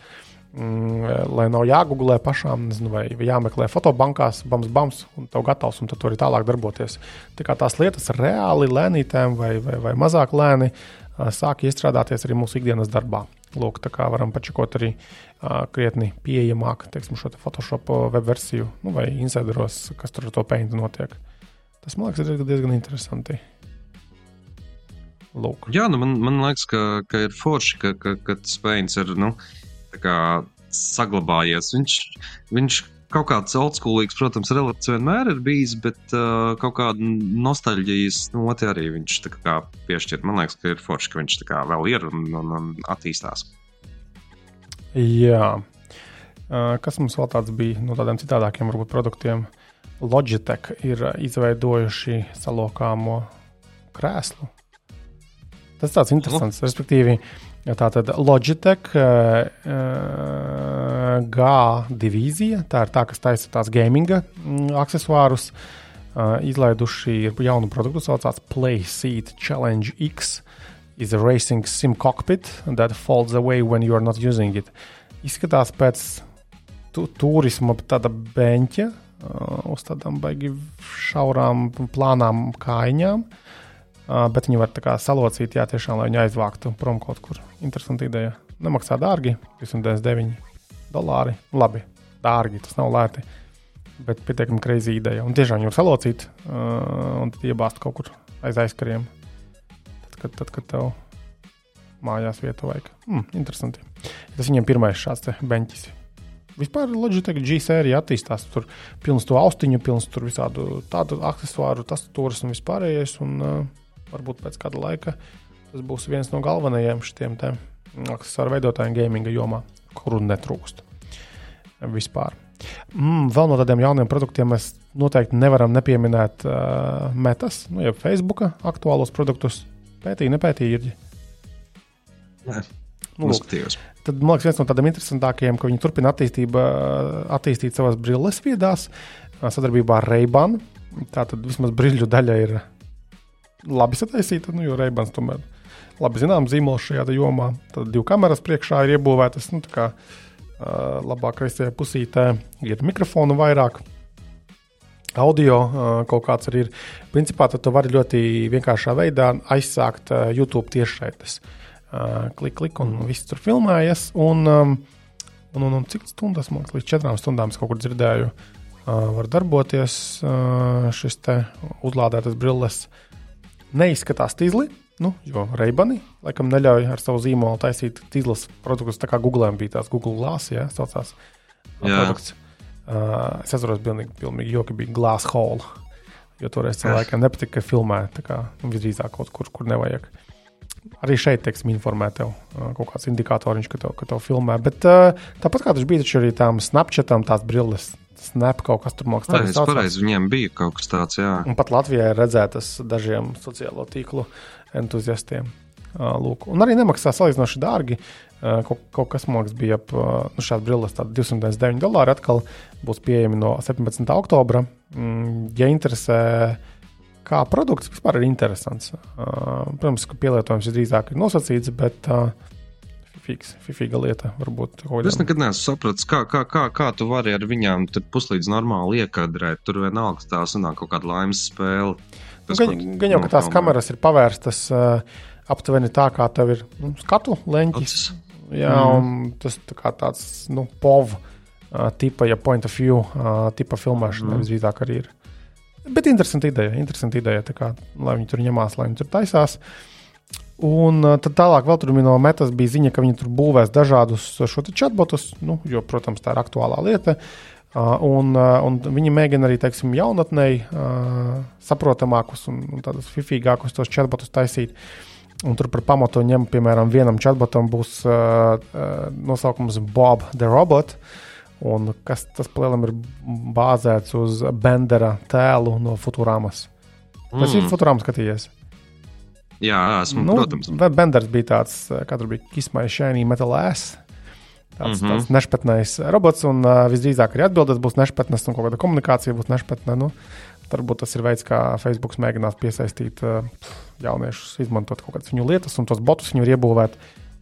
Mm, lai nav jāgooglē pašām, nezinu, vai jāmeklē fotobankās, bams, bams, un tev gatavs, un tad tur arī tālāk darboties. Tā kā tās lietas reāli lēnītēm vai, vai, vai mazāk lēni sāk iestrādāties arī mūsu ikdienas darbā. Lūk, tā kā varam pačakot arī uh, krietni pieejamāk, teiksim, šo te Photoshop web versiju, nu, vai insideros, kas tur ar to peintu notiek. Tas man liekas, ir diezgan interesanti. Lūk. Jā, nu man, man liekas, ka, ka ir forši, ka, ka, ka tas peins ir nu, saglabājies. Viņš, viņš kaut kāds oldschoolīgs, protams, relats vienmēr ir bijis, bet uh, kaut kāda nostalģijas noti arī viņš kā, piešķir. Man liekas, ka ir forši, ka viņš vēl ir un, un, un attīstās. Jā. Uh, kas mums vēl tāds bija no tādiem citādākiem varbūt, produktiem? Logitech ir izveidojuši salokāmo krēslu. Tas tāds interesants, respektīvi, Tātad Logitech uh, G divīzija, tā ir tā, kas taisa tās gaminga mm, accessorus, uh, izlaiduši jaunu produktu, saucās PlaySeat Challenge X. Is a racing sim cockpit that falls away when you are not using it. Izskatās pēc tu, turisma tāda beņķa uh, uz tādām baigi šaurām, plānām kājām. Uh, Uh, bet viņi var tā kā salocīt, jā, tiešām, lai viņi aizvāktu prom kaut kur. Interesanti ideja. Nemaksā dārgi, 299 dolāri. Labi, dārgi, tas nav lēti. Bet pietiekami greizi ideja. Un tiešām var salocīt uh, un tad iebāzt kaut kur aiz aizkariem. Tad, kad, tad, kad tev mājās vietu vajag. Mm, interesanti. Tas viņiem pirmais šāds beņķis. Vispār Logitech G sērija attīstās. Tur pilns to austiņu, pilns tur visādu tādu accessoru, tas turis un vispārējais. Un, uh, varbūt pēc kāda laika tas būs viens no galvenajiem šiem aksesuāru veidotājiem gaminga jomā, kuru netrūkst vispār. Mm, vēl no tādiem jauniem produktiem mēs noteikti nevaram nepieminēt uh, metas, nu, jau Facebook aktuālos produktus. Pētīja, nepētīja. Nē, nu, skatījos. Tad, man liekas, viens no tādiem interesantākajiem, ka viņi turpina attīstīt savas brilles viedās sadarbībā ar Reibanu. Tā tad vismaz brīļu daļa ir labi sataisīta, nu, jo Reibans tomēr labi zināms zīmols šajā jomā. Tad divu kameras priekšā ir iebūvētas, nu, tā kā uh, labākajā pusītē ir mikrofonu vairāk. Audio uh, kaut kāds arī ir. Principā tu vari ļoti vienkāršā veidā aizsākt uh, YouTube tiešraides. Uh, klik, klik, un viss tur filmējas. Un, um, un, un, un cik stundas, man liekas, līdz četrām stundām es kaut kur dzirdēju, uh, var darboties uh, šis uzlādētas brilles. Uh, neizskatās tīzli. Nu, jo Reibani laikam neļauj ar savu zīmolu taisīt tīzlas produktus. Tā kā Google bija tās Google Glass, ja saucās produkts. Uh, es atceros, ka pilnīgi joki bija Glass Hall. Jo toreiz cilvēkiem nepatika, ka filmē tā kā nu, visdrīzāk kaut kur, kur nevajag. Arī šeit, teiksim, informē tev uh, kaut kāds indikatoriņš, ka tev, ka tev filmē. Bet uh, tāpat kā tas bija arī tām Snapchatam, tās brilles Snap kaut kas tur mākslinieks. Tā ir pareizi, viņiem bija kaut kas tāds, jā. Un pat Latvijā ir redzētas dažiem sociālo tīklu entuziastiem. Lūk. Un arī nemaksā salīdzinoši dārgi. Kaut, kaut kas mākslinieks bija ap nu, šādu brilles, 209 dolāri. Atkal būs pieejami no 17. oktobra. Mm, ja interesē, kā produkts vispār ir interesants. Protams, ka pielietojums ir drīzāk nosacīts, bet uh, fifīgs, fifīga lieta. Varbūt, es nekad neesmu sapratis, kā, kā, kā, kā tu vari ar viņām puslīdz normāli iekadrēt. Tur vienalga tā sanāk kaut kāda laimes spēle. Tas, gan, gan jau, ka tās kameras ir pavērstas uh, aptuveni tā, kā tev ir nu, skatu leņķis. Jā, mm. un tas tā tāds nu, POV uh, tipa, ja point of view uh, tipa filmēšana mm. visdrīzāk arī ir. Bet interesanti ideja, interesanti ideja, kā, lai viņi tur ņemās, lai viņi tur taisās. Uh, Un tad tālāk vēl tur no metas bija ziņa, ka viņi tur būvēs dažādus šo chatbotus, nu, jo, protams, tā ir aktuālā lieta. Un, un viņi mēģina arī, teiksim, jaunatnēji saprotamākus un, un tādus fifīgākus tos chatbotus taisīt. Un tur par pamatu ņem, piemēram, vienam chatbotam būs nosaukums Bob the Robot. Un kas tas palielam ir bāzēts uz Bendera tēlu no Futurāmas. Tas mm. ir Futurāmas skatījies. Jā, esmu, nu, protams. Benders bija tāds, kā tur bija Kismai Shiny Metal Ass. Tāds, mm -hmm. tāds nešpatnējs robots, un uh, visdrīzāk arī atbildes būs nešpatnes, un kaut kāda komunikācija būs nešpatne. Nu, varbūt tas ir veids, kā Facebook mēģinās piesaistīt uh, jauniešus, izmantot kaut kādas viņu lietas, un tos botus viņu iebūvēt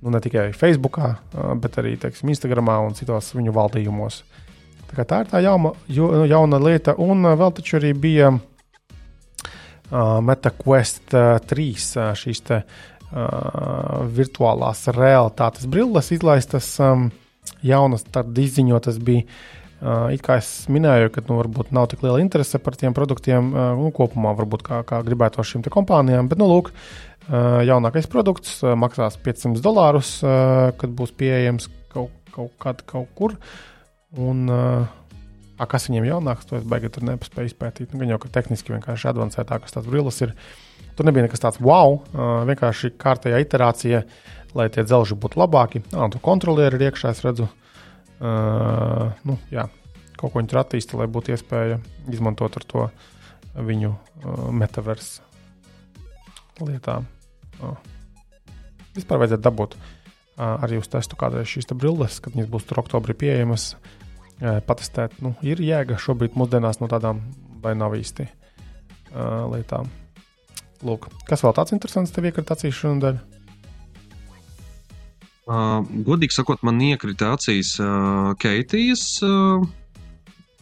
nu, ne tikai Facebook, uh, bet arī teiksim, Instagram un citos viņu valdījumos. Tā, tā ir tā jauma, jauna lieta, un uh, vēl taču arī bija uh, MetaQuest uh, 3 uh, šīs te, uh, virtuālās realitātes brilles izlaistas. Um, jaunas, tad izziņotas bija. Uh, it kā es minēju, ka nu, varbūt nav tik liela interese par tiem produktiem uh, nu, kopumā, varbūt kā, kā gribētu šīm kompānijām. Bet, nu, lūk, uh, jaunākais produkts uh, maksās 500 dolārus, uh, kad būs pieejams kaut, kaut kad kaut kur. Un, uh, a, kas viņiem jaunāks, to es baigi tur nepaspēju izpētīt. Nu, gan jau, ka tehniski vienkārši advancētākas tās brilles ir. Tur nebija nekas tāds wow, vienkārši kārtējā iterācija. Lai tie dzelži būtu labāki. Ah, tu kontrolieri ir iekšā, es redzu, uh, nu, jā, kaut ko viņi tur attīsta, lai būtu iespēja izmantot ar to viņu uh, metaversu lietām. Uh. Vispār vajadzētu dabūt uh, arī uz testu kādreiz šīs te brilles, kad viņas būs tur oktobrī pieejamas. Uh, patestēt, nu, ir jēga šobrīd mūsdienās no tādām vai nav īsti uh, lietām. Lūk, kas vēl tāds interesants tev iekrita acīs šodien? Uh, godīgi sakot, man iekrita acīs uh, Keitijas uh,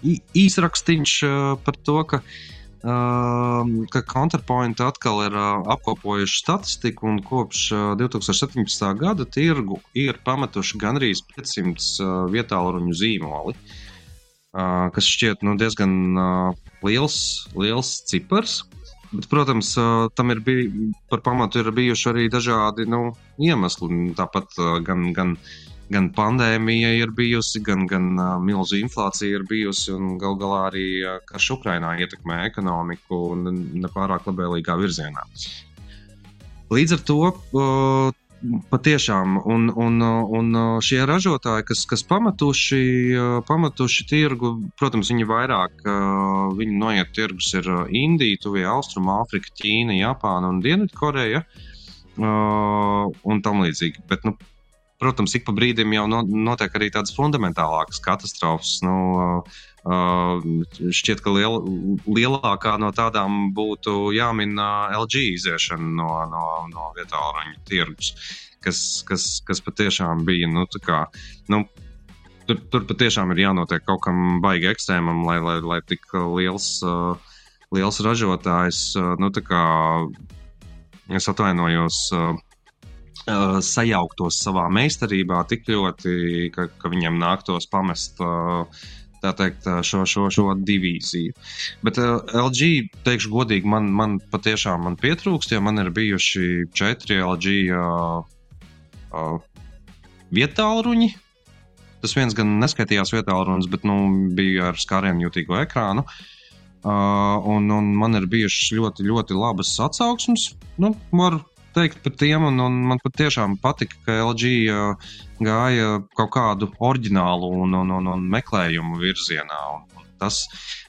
īsrakstīns uh, par to, ka, uh, ka Counterpoint atkal ir uh, apkopojuši statistiku un kopš uh, 2017. gada tirgu ir pametuši gandrīz 500 uh, vietāluņu zīmoli, uh, kas šķiet nu, diezgan uh, liels, liels cipars. Bet, protams, tam ir bij, par pamatu ir bijuši arī dažādi nu, iemesli. Tāpat gan, gan, gan pandēmija ir bijusi, gan, gan milzu inflācija ir bijusi, un gal galā arī karš Ukrainā ietekmē ekonomiku nepārāk labvēlīgā virzienā. Līdz ar to Patiešām, un, un, un šie ražotāji, kas, kas pametuši, pametuši tirgu, protams, viņi vairāk, viņi noiet tirgus ir Indija, Tuvija Austruma, Āfrika, Ķīna, Japāna un Dienvidkoreja un tam līdzīgi. Bet, nu, protams, ik pa brīdim jau notiek arī tādas fundamentālākas katastrofas. Nu, Uh, šķiet, ka liel, lielākā no tādām būtu jāmin uh, LG iziešana no, no, no vietālu tirgus, kas, kas, kas patiešām bija. Nu, kā, nu, tur, tur patiešām ir jānotiek kaut kam baigi ekstrēmam, lai, lai, lai tik liels, uh, liels ražotājs, uh, nu, kā, es atvainojos. Uh, sajauktos savā meistarībā tik ļoti, ka, ka viņiem nāktos pamest uh, teikt, šo, šo, šo divīziju. Bet uh, LG, teikšu godīgi, man, man patiešām man pietrūkst, jo man ir bijuši četri LG uh, uh, vietāluņi. Tas viens gan neskaitījās vietāluņus, bet nu, bija ar skārienu jutīgo ekrānu. Uh, un, un man ir bijušas ļoti, ļoti labas atsauksmes. Nu, varu teikt par tiem, un, un man patiešām patika, ka LG gāja kaut kādu oriģinālu un, un, un, un meklējumu virzienā. Un, un tas,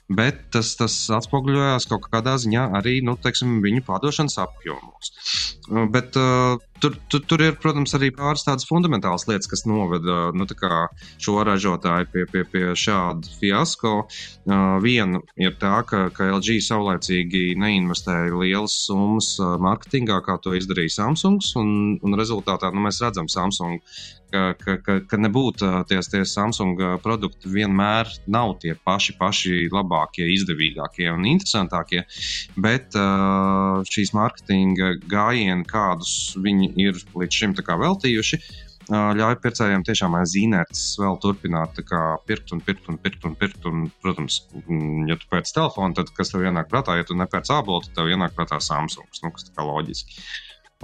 bet tas, tas atspoguļojās kaut kādā ziņā arī nu, teiksim, viņu pārdošanas apjomos. Bet uh, tur, tur, tur ir, protams, arī pāris tādas fundamentālas lietas, kas noveda nu, šo ražotāju pie, pie, pie šāda fiasko. Uh, viena ir tā, ka, ka LG saulēcīgi neinvestēja lielas summas uh, mārketingā, kā to izdarīja Samsung. Un, un rezultātā nu, mēs redzam, Samsung ka, ka, ka, ka nebūtu tie, tie Samsung produkti vienmēr nav tie paši, paši labākie, izdevīgākie un interesantākie. Bet uh, šīs mārketinga gājieni, kādus viņi ir līdz šim veltījuši, ļauj pircējiem tiešām aiz zīmētas vēl turpināt kā, pirkt un pirkt un pirkt un pirkt. Un, protams, ja tu pēc telefona, tad kas tev ienāk prātā, ja tu nepērc ābolu, tad tev ienāk prātā Samsung. Nu, kas tā kā loģiski.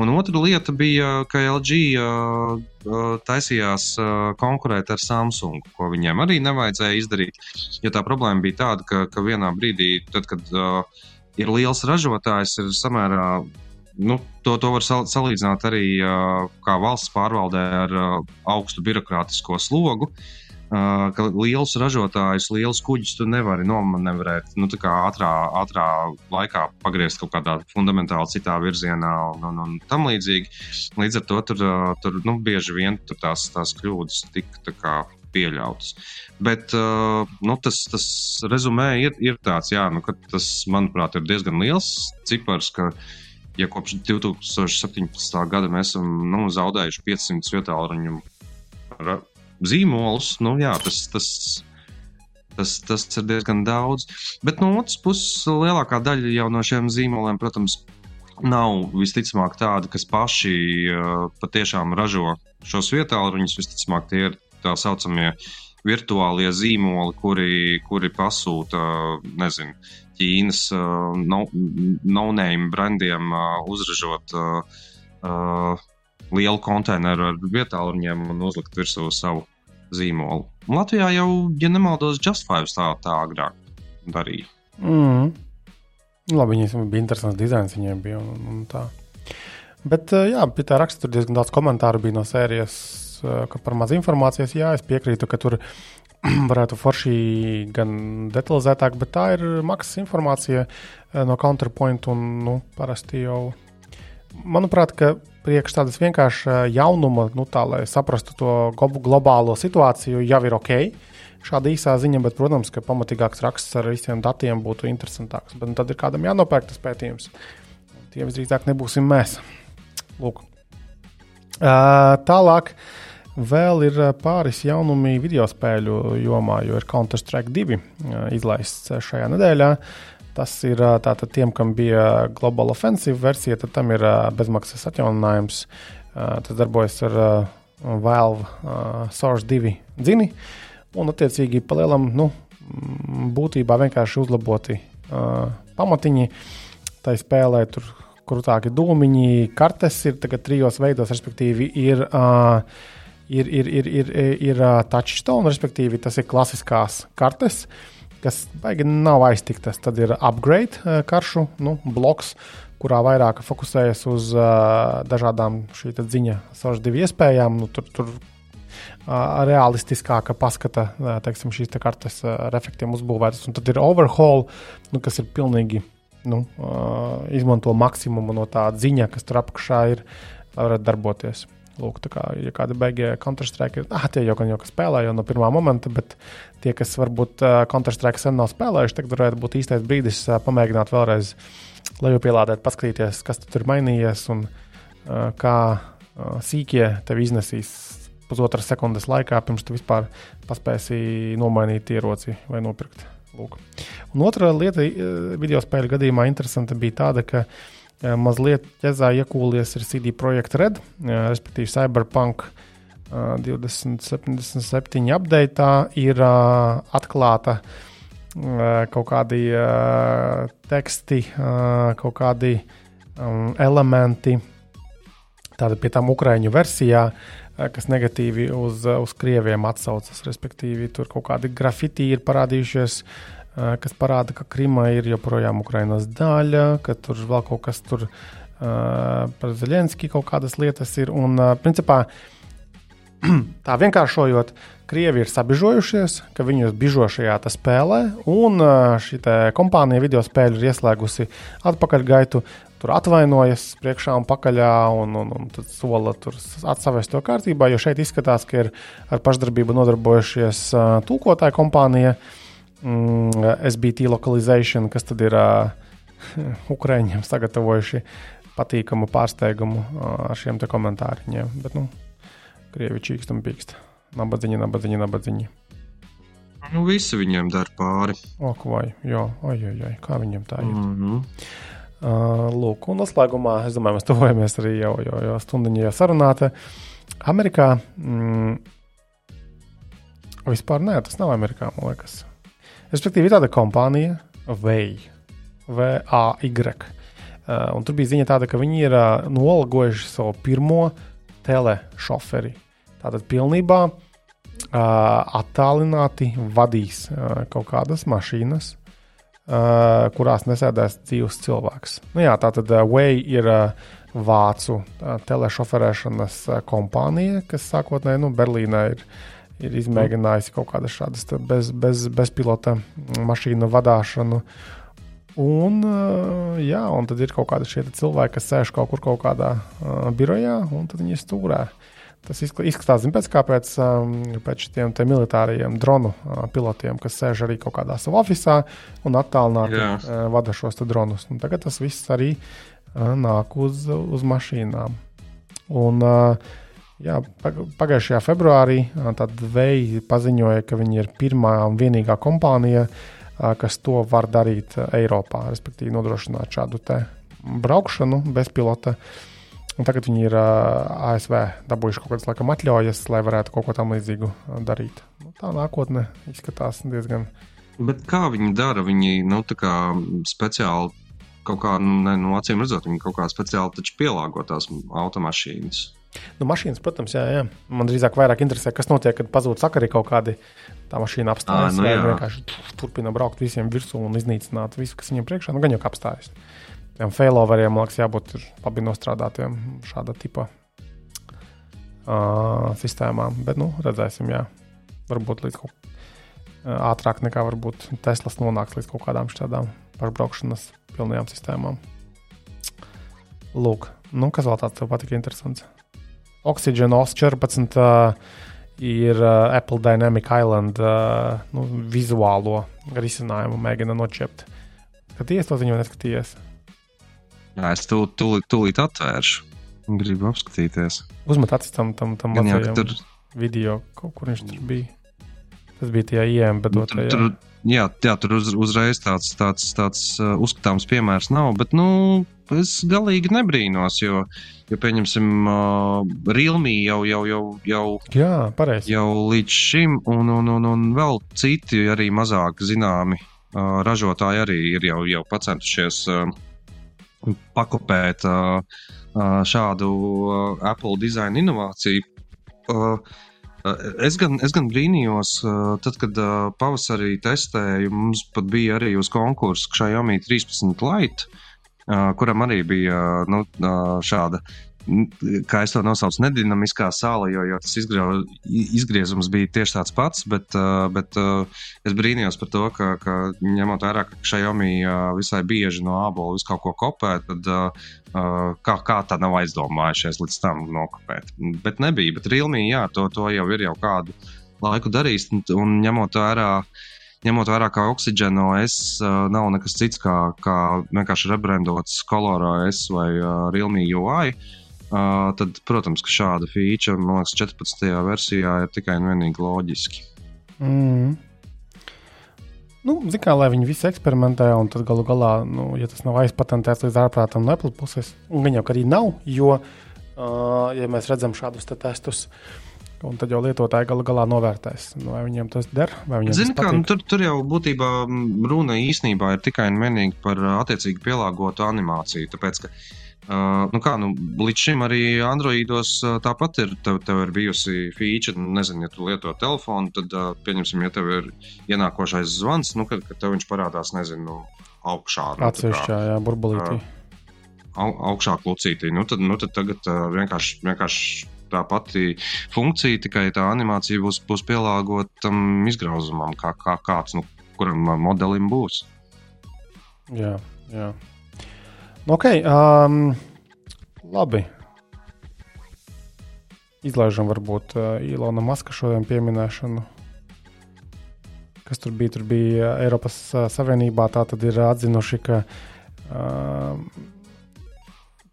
Un otra lieta bija, ka LG uh, taisījās uh, konkurēt ar Samsung, ko viņiem arī nevajadzēja izdarīt. Jo tā problēma bija tāda, ka, ka vienā brīdī, tad, kad uh, ir liels ražotājs, ir samērā. Nu, to, to var sal salīdzināt arī uh, kā valsts pārvaldē ar uh, augstu birokrātisko slogu. Uh, ka liels ražotājs, liels kuģis tu nevari nomanevrēt, nu, tā kā ātrā, ātrā laikā pagriezt kaut kādā fundamentāli citā virzienā un, un, un tam līdzīgi. Līdz ar to tur, tur nu, bieži vien tur tās, tās kļūdas tika pieļautas. Bet uh, nu, tas, tas rezumē ir, ir tāds, jā, nu, ka tas, manuprāt, ir diezgan liels cipars, ka, ja kopš 2017. gada mēs esam nu, zaudējuši 500 vietālu zīmolus, nu jā, tas, tas, tas, tas ir diezgan daudz. Bet no otras puses, lielākā daļa jau no šiem zīmoliem, protams, nav visticamāk tādi, kas paši uh, patiešām ražo šos vietāluņus. Visticamāk, tie ir tā saucamie virtuālie zīmoli, kuri, kuri pasūta, nezinu, Ķīnas no-name no brandiem uzražot uh, lielu konteineru ar vietāluņiem un uzlikt virsū savu zīmolu. Latvijā jau, ja nemaldos, Just Five tā, tā agrāk darīja. Mm. Labi, viņiem bija interesants dizains, viņiem bija un, un tā. Bet, jā, pie tā raksta tur diezgan daudz komentāru bija no sērijas, ka par maz informācijas, jā, es piekrītu, ka tur varētu forši gan detalizētāk, bet tā ir maksas informācija no Counterpoint un, nu, parasti jau, manuprāt, ka priekš tādas vienkāršas jaunuma, nu, tā, lai saprastu to globālo situāciju, jau ir ok. Šāda īsā ziņa, bet, protams, ka pamatīgāks raksts ar visiem datiem būtu interesantāks. Bet nu, tad ir kādam jānopērk tas pētījums. Tie visdrīzāk nebūsim mēs. Lūk. Uh, tālāk vēl ir pāris jaunumi video spēļu jomā, jo ir Counter-Strike 2 uh, izlaists šajā nedēļā. Tas ir tātad tiem, kam bija Global Offensive versija, tad tam ir bezmaksas atjauninājums. Tas darbojas ar Valve Source 2 dzini. Un, attiecīgi, palielam, nu, būtībā vienkārši uzlaboti pamatiņi. Tā spēlē tur krūtāki dūmiņi, kartes ir tagad trijos veidos, respektīvi, ir. Uh, ir, ir, ir, ir, ir touchstone, respektīvi, tas ir klasiskās kartes. Uh, kas baigi nav aiztiktas. Tad ir upgrade eh, karšu nu, bloks, kurā vairāk fokusējas uz uh, dažādām šī ziņa saužu divu iespējām. Nu, tur, tur uh, realistiskāka paskata uh, teiksim, šīs te kartes uh, efektiem uzbūvētas. Un tad ir overhaul, nu, kas ir pilnīgi nu, uh, izmanto maksimumu no tā ziņa, kas tur apakšā ir, lai varētu darboties. Lūk, kā, ja kādi beigie Counter-Strike, ah, tie jau gan jau spēlē jau no pirmā momenta, bet tie, kas varbūt uh, Counter-Strike sen nav spēlējuši, tagad varētu būt īstais brīdis uh, pamēģināt vēlreiz lejupielādēt, paskatīties, kas tur ir mainījies un uh, kā sīkie tev iznesīs pusotras sekundes laikā, pirms tu vispār paspēsi nomainīt ieroci vai nopirkt. Lūk. Un otra lieta video spēļu gadījumā interesanta bija tāda, ka uh, mazliet ķezā iekūlies ir CD Projekt Red, respektīvi Cyberpunk 2077 update ir atklāta kaut kādi teksti, kaut kādi elementi, tāda pie tām ukraiņu versijā, kas negatīvi uz, uz krieviem atsaucas. Respektīvi, tur kaut kādi grafiti ir parādījušies, uh, kas parāda, ka Krima ir joprojām Ukrainas daļa, ka tur vēl kaut kas tur par Zelenski kaut kādas lietas ir. Un, principā, tā vienkāršojot, Krievi ir sabižojušies, ka viņus bižo šajā spēlē, un šī kompānija video spēļu ir ieslēgusi atpakaļgaitu. Tur atvainojas priekšā un pakaļā, un, un, un tad sola tur atsavest to kārtībā, jo šeit izskatās, ka ir ar pašdarbību nodarbojušies tūkotāja kompānija. Uh, mm, SBT localization, kas tad ir uh, Ukrāņiem sagatavojuši patīkamu pārsteigumu uh, ar šiem komentāriem. Bet, nu, krievi čīkst un pīkst. Nabadzīņi, nabadzīņi, nabadzīņi. Nu, visi viņiem dara pāri. Ok, vai, jā, oi, oi, oi, kā viņiem tā ir. Mm -hmm. uh, lūk, un noslēgumā, es domāju, mēs tuvojamies arī jau, jau, jau stundiņā jau sarunāta. Amerikā, mm, vispār nē, tas nav Amerikā, man liekas. Respektīvi, ir tāda kompānija, VAY, V-A-Y. Uh, un tur bija ziņa tāda, ka viņi ir uh, nolgojuši savu pirmo telešoferi. Tātad pilnībā uh, attālināti vadīs uh, kaut kādas mašīnas, uh, kurās nesēdēs dzīves cilvēks. Nu, jā, tātad uh, Way ir uh, vācu uh, telešoferēšanas uh, kompānija, kas sākotnēji nu, Berlīnē ir ir izmēģinājusi kaut kādas šādas bez, bez, bezpilota mašīnu vadīšanu. Un, jā, un tad ir kaut kādi šie cilvēki, kas sēž kaut kur kaut kādā uh, birojā, un tad viņi stūrē. Tas izskatās pēc kāpēc um, pēc šiem militārajiem dronu uh, pilotiem, kas sēž arī kaut kādā savā oficiālā un attālināti uh, vada šos dronus. Un tagad tas viss arī nāk uz, uz mašīnām. Un, uh, Jā, pagājušajā februārī Vēja paziņoja, ka viņi ir pirmā un vienīgā kompānija, kas to var darīt Eiropā, respektīvi nodrošināt šādu braukšanu bez pilota. Un tagad viņi ir ASV dabūjuši kaut kādas laikam, atļaujas, lai varētu kaut ko tam līdzīgu darīt. Nu, tā nākotne izskatās diezgan. Bet kā viņi dara? Viņi nu, speciāli kaut kā, nu, no acīm redzot, viņi kaut kā speciāli pielāgo tās automašīnas. Nu, mašīnas, protams, jā, jā. Man drīzāk vairāk interesē, kas notiek, kad pazūd sakari kaut kādi. Tā mašīna apstājas, nu, vai vienkārši turpina braukt visiem virsū un iznīcināt visu, kas viņam priekšā. Nu, gan jau kā apstājas. Tiem failoveriem, man liekas, jābūt labi nostrādātiem šāda tipa uh, sistēmām. Bet, nu, redzēsim, jā. Varbūt līdz kaut ātrāk nekā varbūt Teslas nonāks līdz kaut kādām šādām pašbraukšanas pilnajām sistēmām. Lūk, nu, kas vēl tāds tev patika interesants? Oxygen OS 14 uh, ir uh, Apple Dynamic Island uh, nu, vizuālo risinājumu mēģina noķept. Skaties to ziņu, neskaties. Jā, es tūlīt, tūlīt, tūlīt atvēršu. Gribu apskatīties. Uzmet acis tam, tam, tam mazajam tur... video, kaut kur viņš tur bija. Tas bija tajā IEM, bet nu, tur, tur, jā, jā, tur uz, uzreiz tāds, tāds, tāds uh, uzskatāms piemērs nav, bet, nu, es galīgi nebrīnos, jo, jo pieņemsim, uh, Realme jau, jau, jau, jau, Jā, pareizi. jau līdz šim, un, un, un, un vēl citi arī mazāk zināmi uh, ražotāji arī ir jau, jau pacentušies uh, pakopēt uh, uh, šādu uh, Apple dizaina inovāciju. Uh, Es gan, es gan brīnījos, tad, kad pavasarī testēju, mums pat bija arī uz konkursu Xiaomi 13 Lite, kuram arī bija nu, šāda kā es to nosaucu, nedinamiskā sāla, jo, jo tas izgrau, izgriezums bija tieši tāds pats, bet, bet es brīnījos par to, ka, ka ņemot vērā, ka Xiaomi visai bieži no ābola visu kaut ko kopē, tad kā, kā tā nav aizdomājušies līdz tam nokopēt. Bet nebija, bet Realme, jā, to, to jau ir jau kādu laiku darījis, un, ņemot vērā ņemot vērā, ka Oxygen OS uh, nav nekas cits kā, kā vienkārši rebrandots Color OS vai uh, Realme UI. Uh, Uh, tad, protams, ka šāda feature, man liekas, 14. versijā ir tikai un vienīgi loģiski. Mm. Nu, Zinām, kā lai viņi visi eksperimentē, un tad galu galā, nu, ja tas nav aizpatentēts līdz ārprātam no Apple puses, un jau arī nav, jo, uh, ja mēs redzam šādus te testus, Un tad jau lietotāji gala galā novērtēs, nu, vai viņiem tas der. Zini, kā, nu, tur, tur jau būtībā runa īstenībā ir tikai un vienīgi par attiecīgi pielāgotu animāciju. Tāpēc, ka uh, nu kā, nu, līdz šim arī Androidos uh, tāpat ir. Tev, tev ir bijusi feature, nu, nezinu, ja tu lieto telefonu, tad, uh, pieņemsim, ja tev ir ienākošais zvans, nu, kad, kad tev viņš parādās, nezinu, augšā. Nu, Atsevišķā, jā, burbulītī. Uh, au, augšā klucītī. Nu, tad, nu, tad tagad uh, vienkārši, vienkārši tā pati funkcija, tikai tā animācija būs, būs pielāgota tam izgrauzumam, kā, kā kāds, nu, kuram modelim būs. Jā, jā. Ok, um, labi. Izlaižam varbūt uh, Ilona Maska šodien pieminēšanu. Kas tur bija? Tur bija Eiropas uh, Savienībā. Tā tad ir atzinuši, ka uh,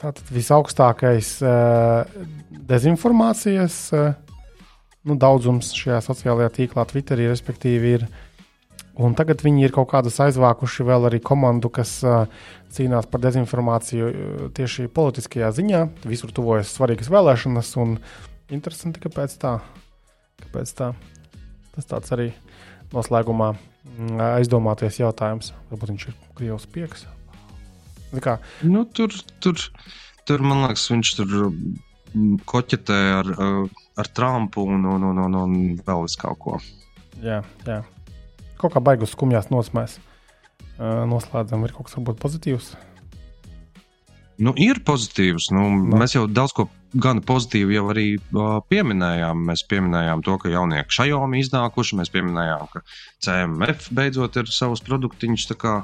tātad visaugstākais uh, dezinformācijas uh, nu, daudzums šajā sociālajā tīklā, Twitterī, respektīvi, ir Un tagad viņi ir kaut kādus aizvākuši vēl arī komandu, kas uh, cīnās par dezinformāciju tieši politiskajā ziņā. Visur tuvojas svarīgas vēlēšanas, un interesanti, kāpēc tā. Kāpēc tā? Tas tāds arī noslēgumā aizdomāties jautājums. Varbūt viņš ir Krievijas pieks. Nu, tur, tur, tur, man liekas, viņš tur koķetē ar, ar Trumpu un, un, un, un, un vēl visu kaut ko. Jā, jā kaut kā baigus skumjās nosmēs. Uh, noslēdzam, ir kaut kas varbūt pozitīvs. Nu, ir pozitīvs. Nu, no. Mēs jau daudz ko gan pozitīvu jau arī uh, pieminējām. Mēs pieminējām to, ka jaunieši Xiaomi iznākuši, mēs pieminējām, ka CMF beidzot ir savus produktiņus kā,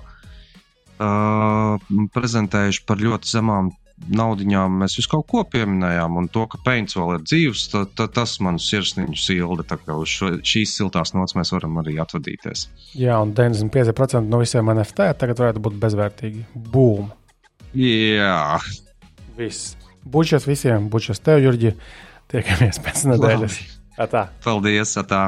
prezentējuši par ļoti zemām naudiņām. Mēs visu kaut ko pieminējām, un to, ka Paints vēl ir dzīves, ta, ta, tas man sirsniņu silda. Tā kā uz šo, šīs siltās nots mēs varam arī atvadīties. Jā, un 95% no visiem NFT tagad varētu būt bezvērtīgi. Boom! Jā. Viss. Bučas visiem, bučas tev, Jurģi. Tiekamies pēc nedēļas. Atā. Paldies! Atā.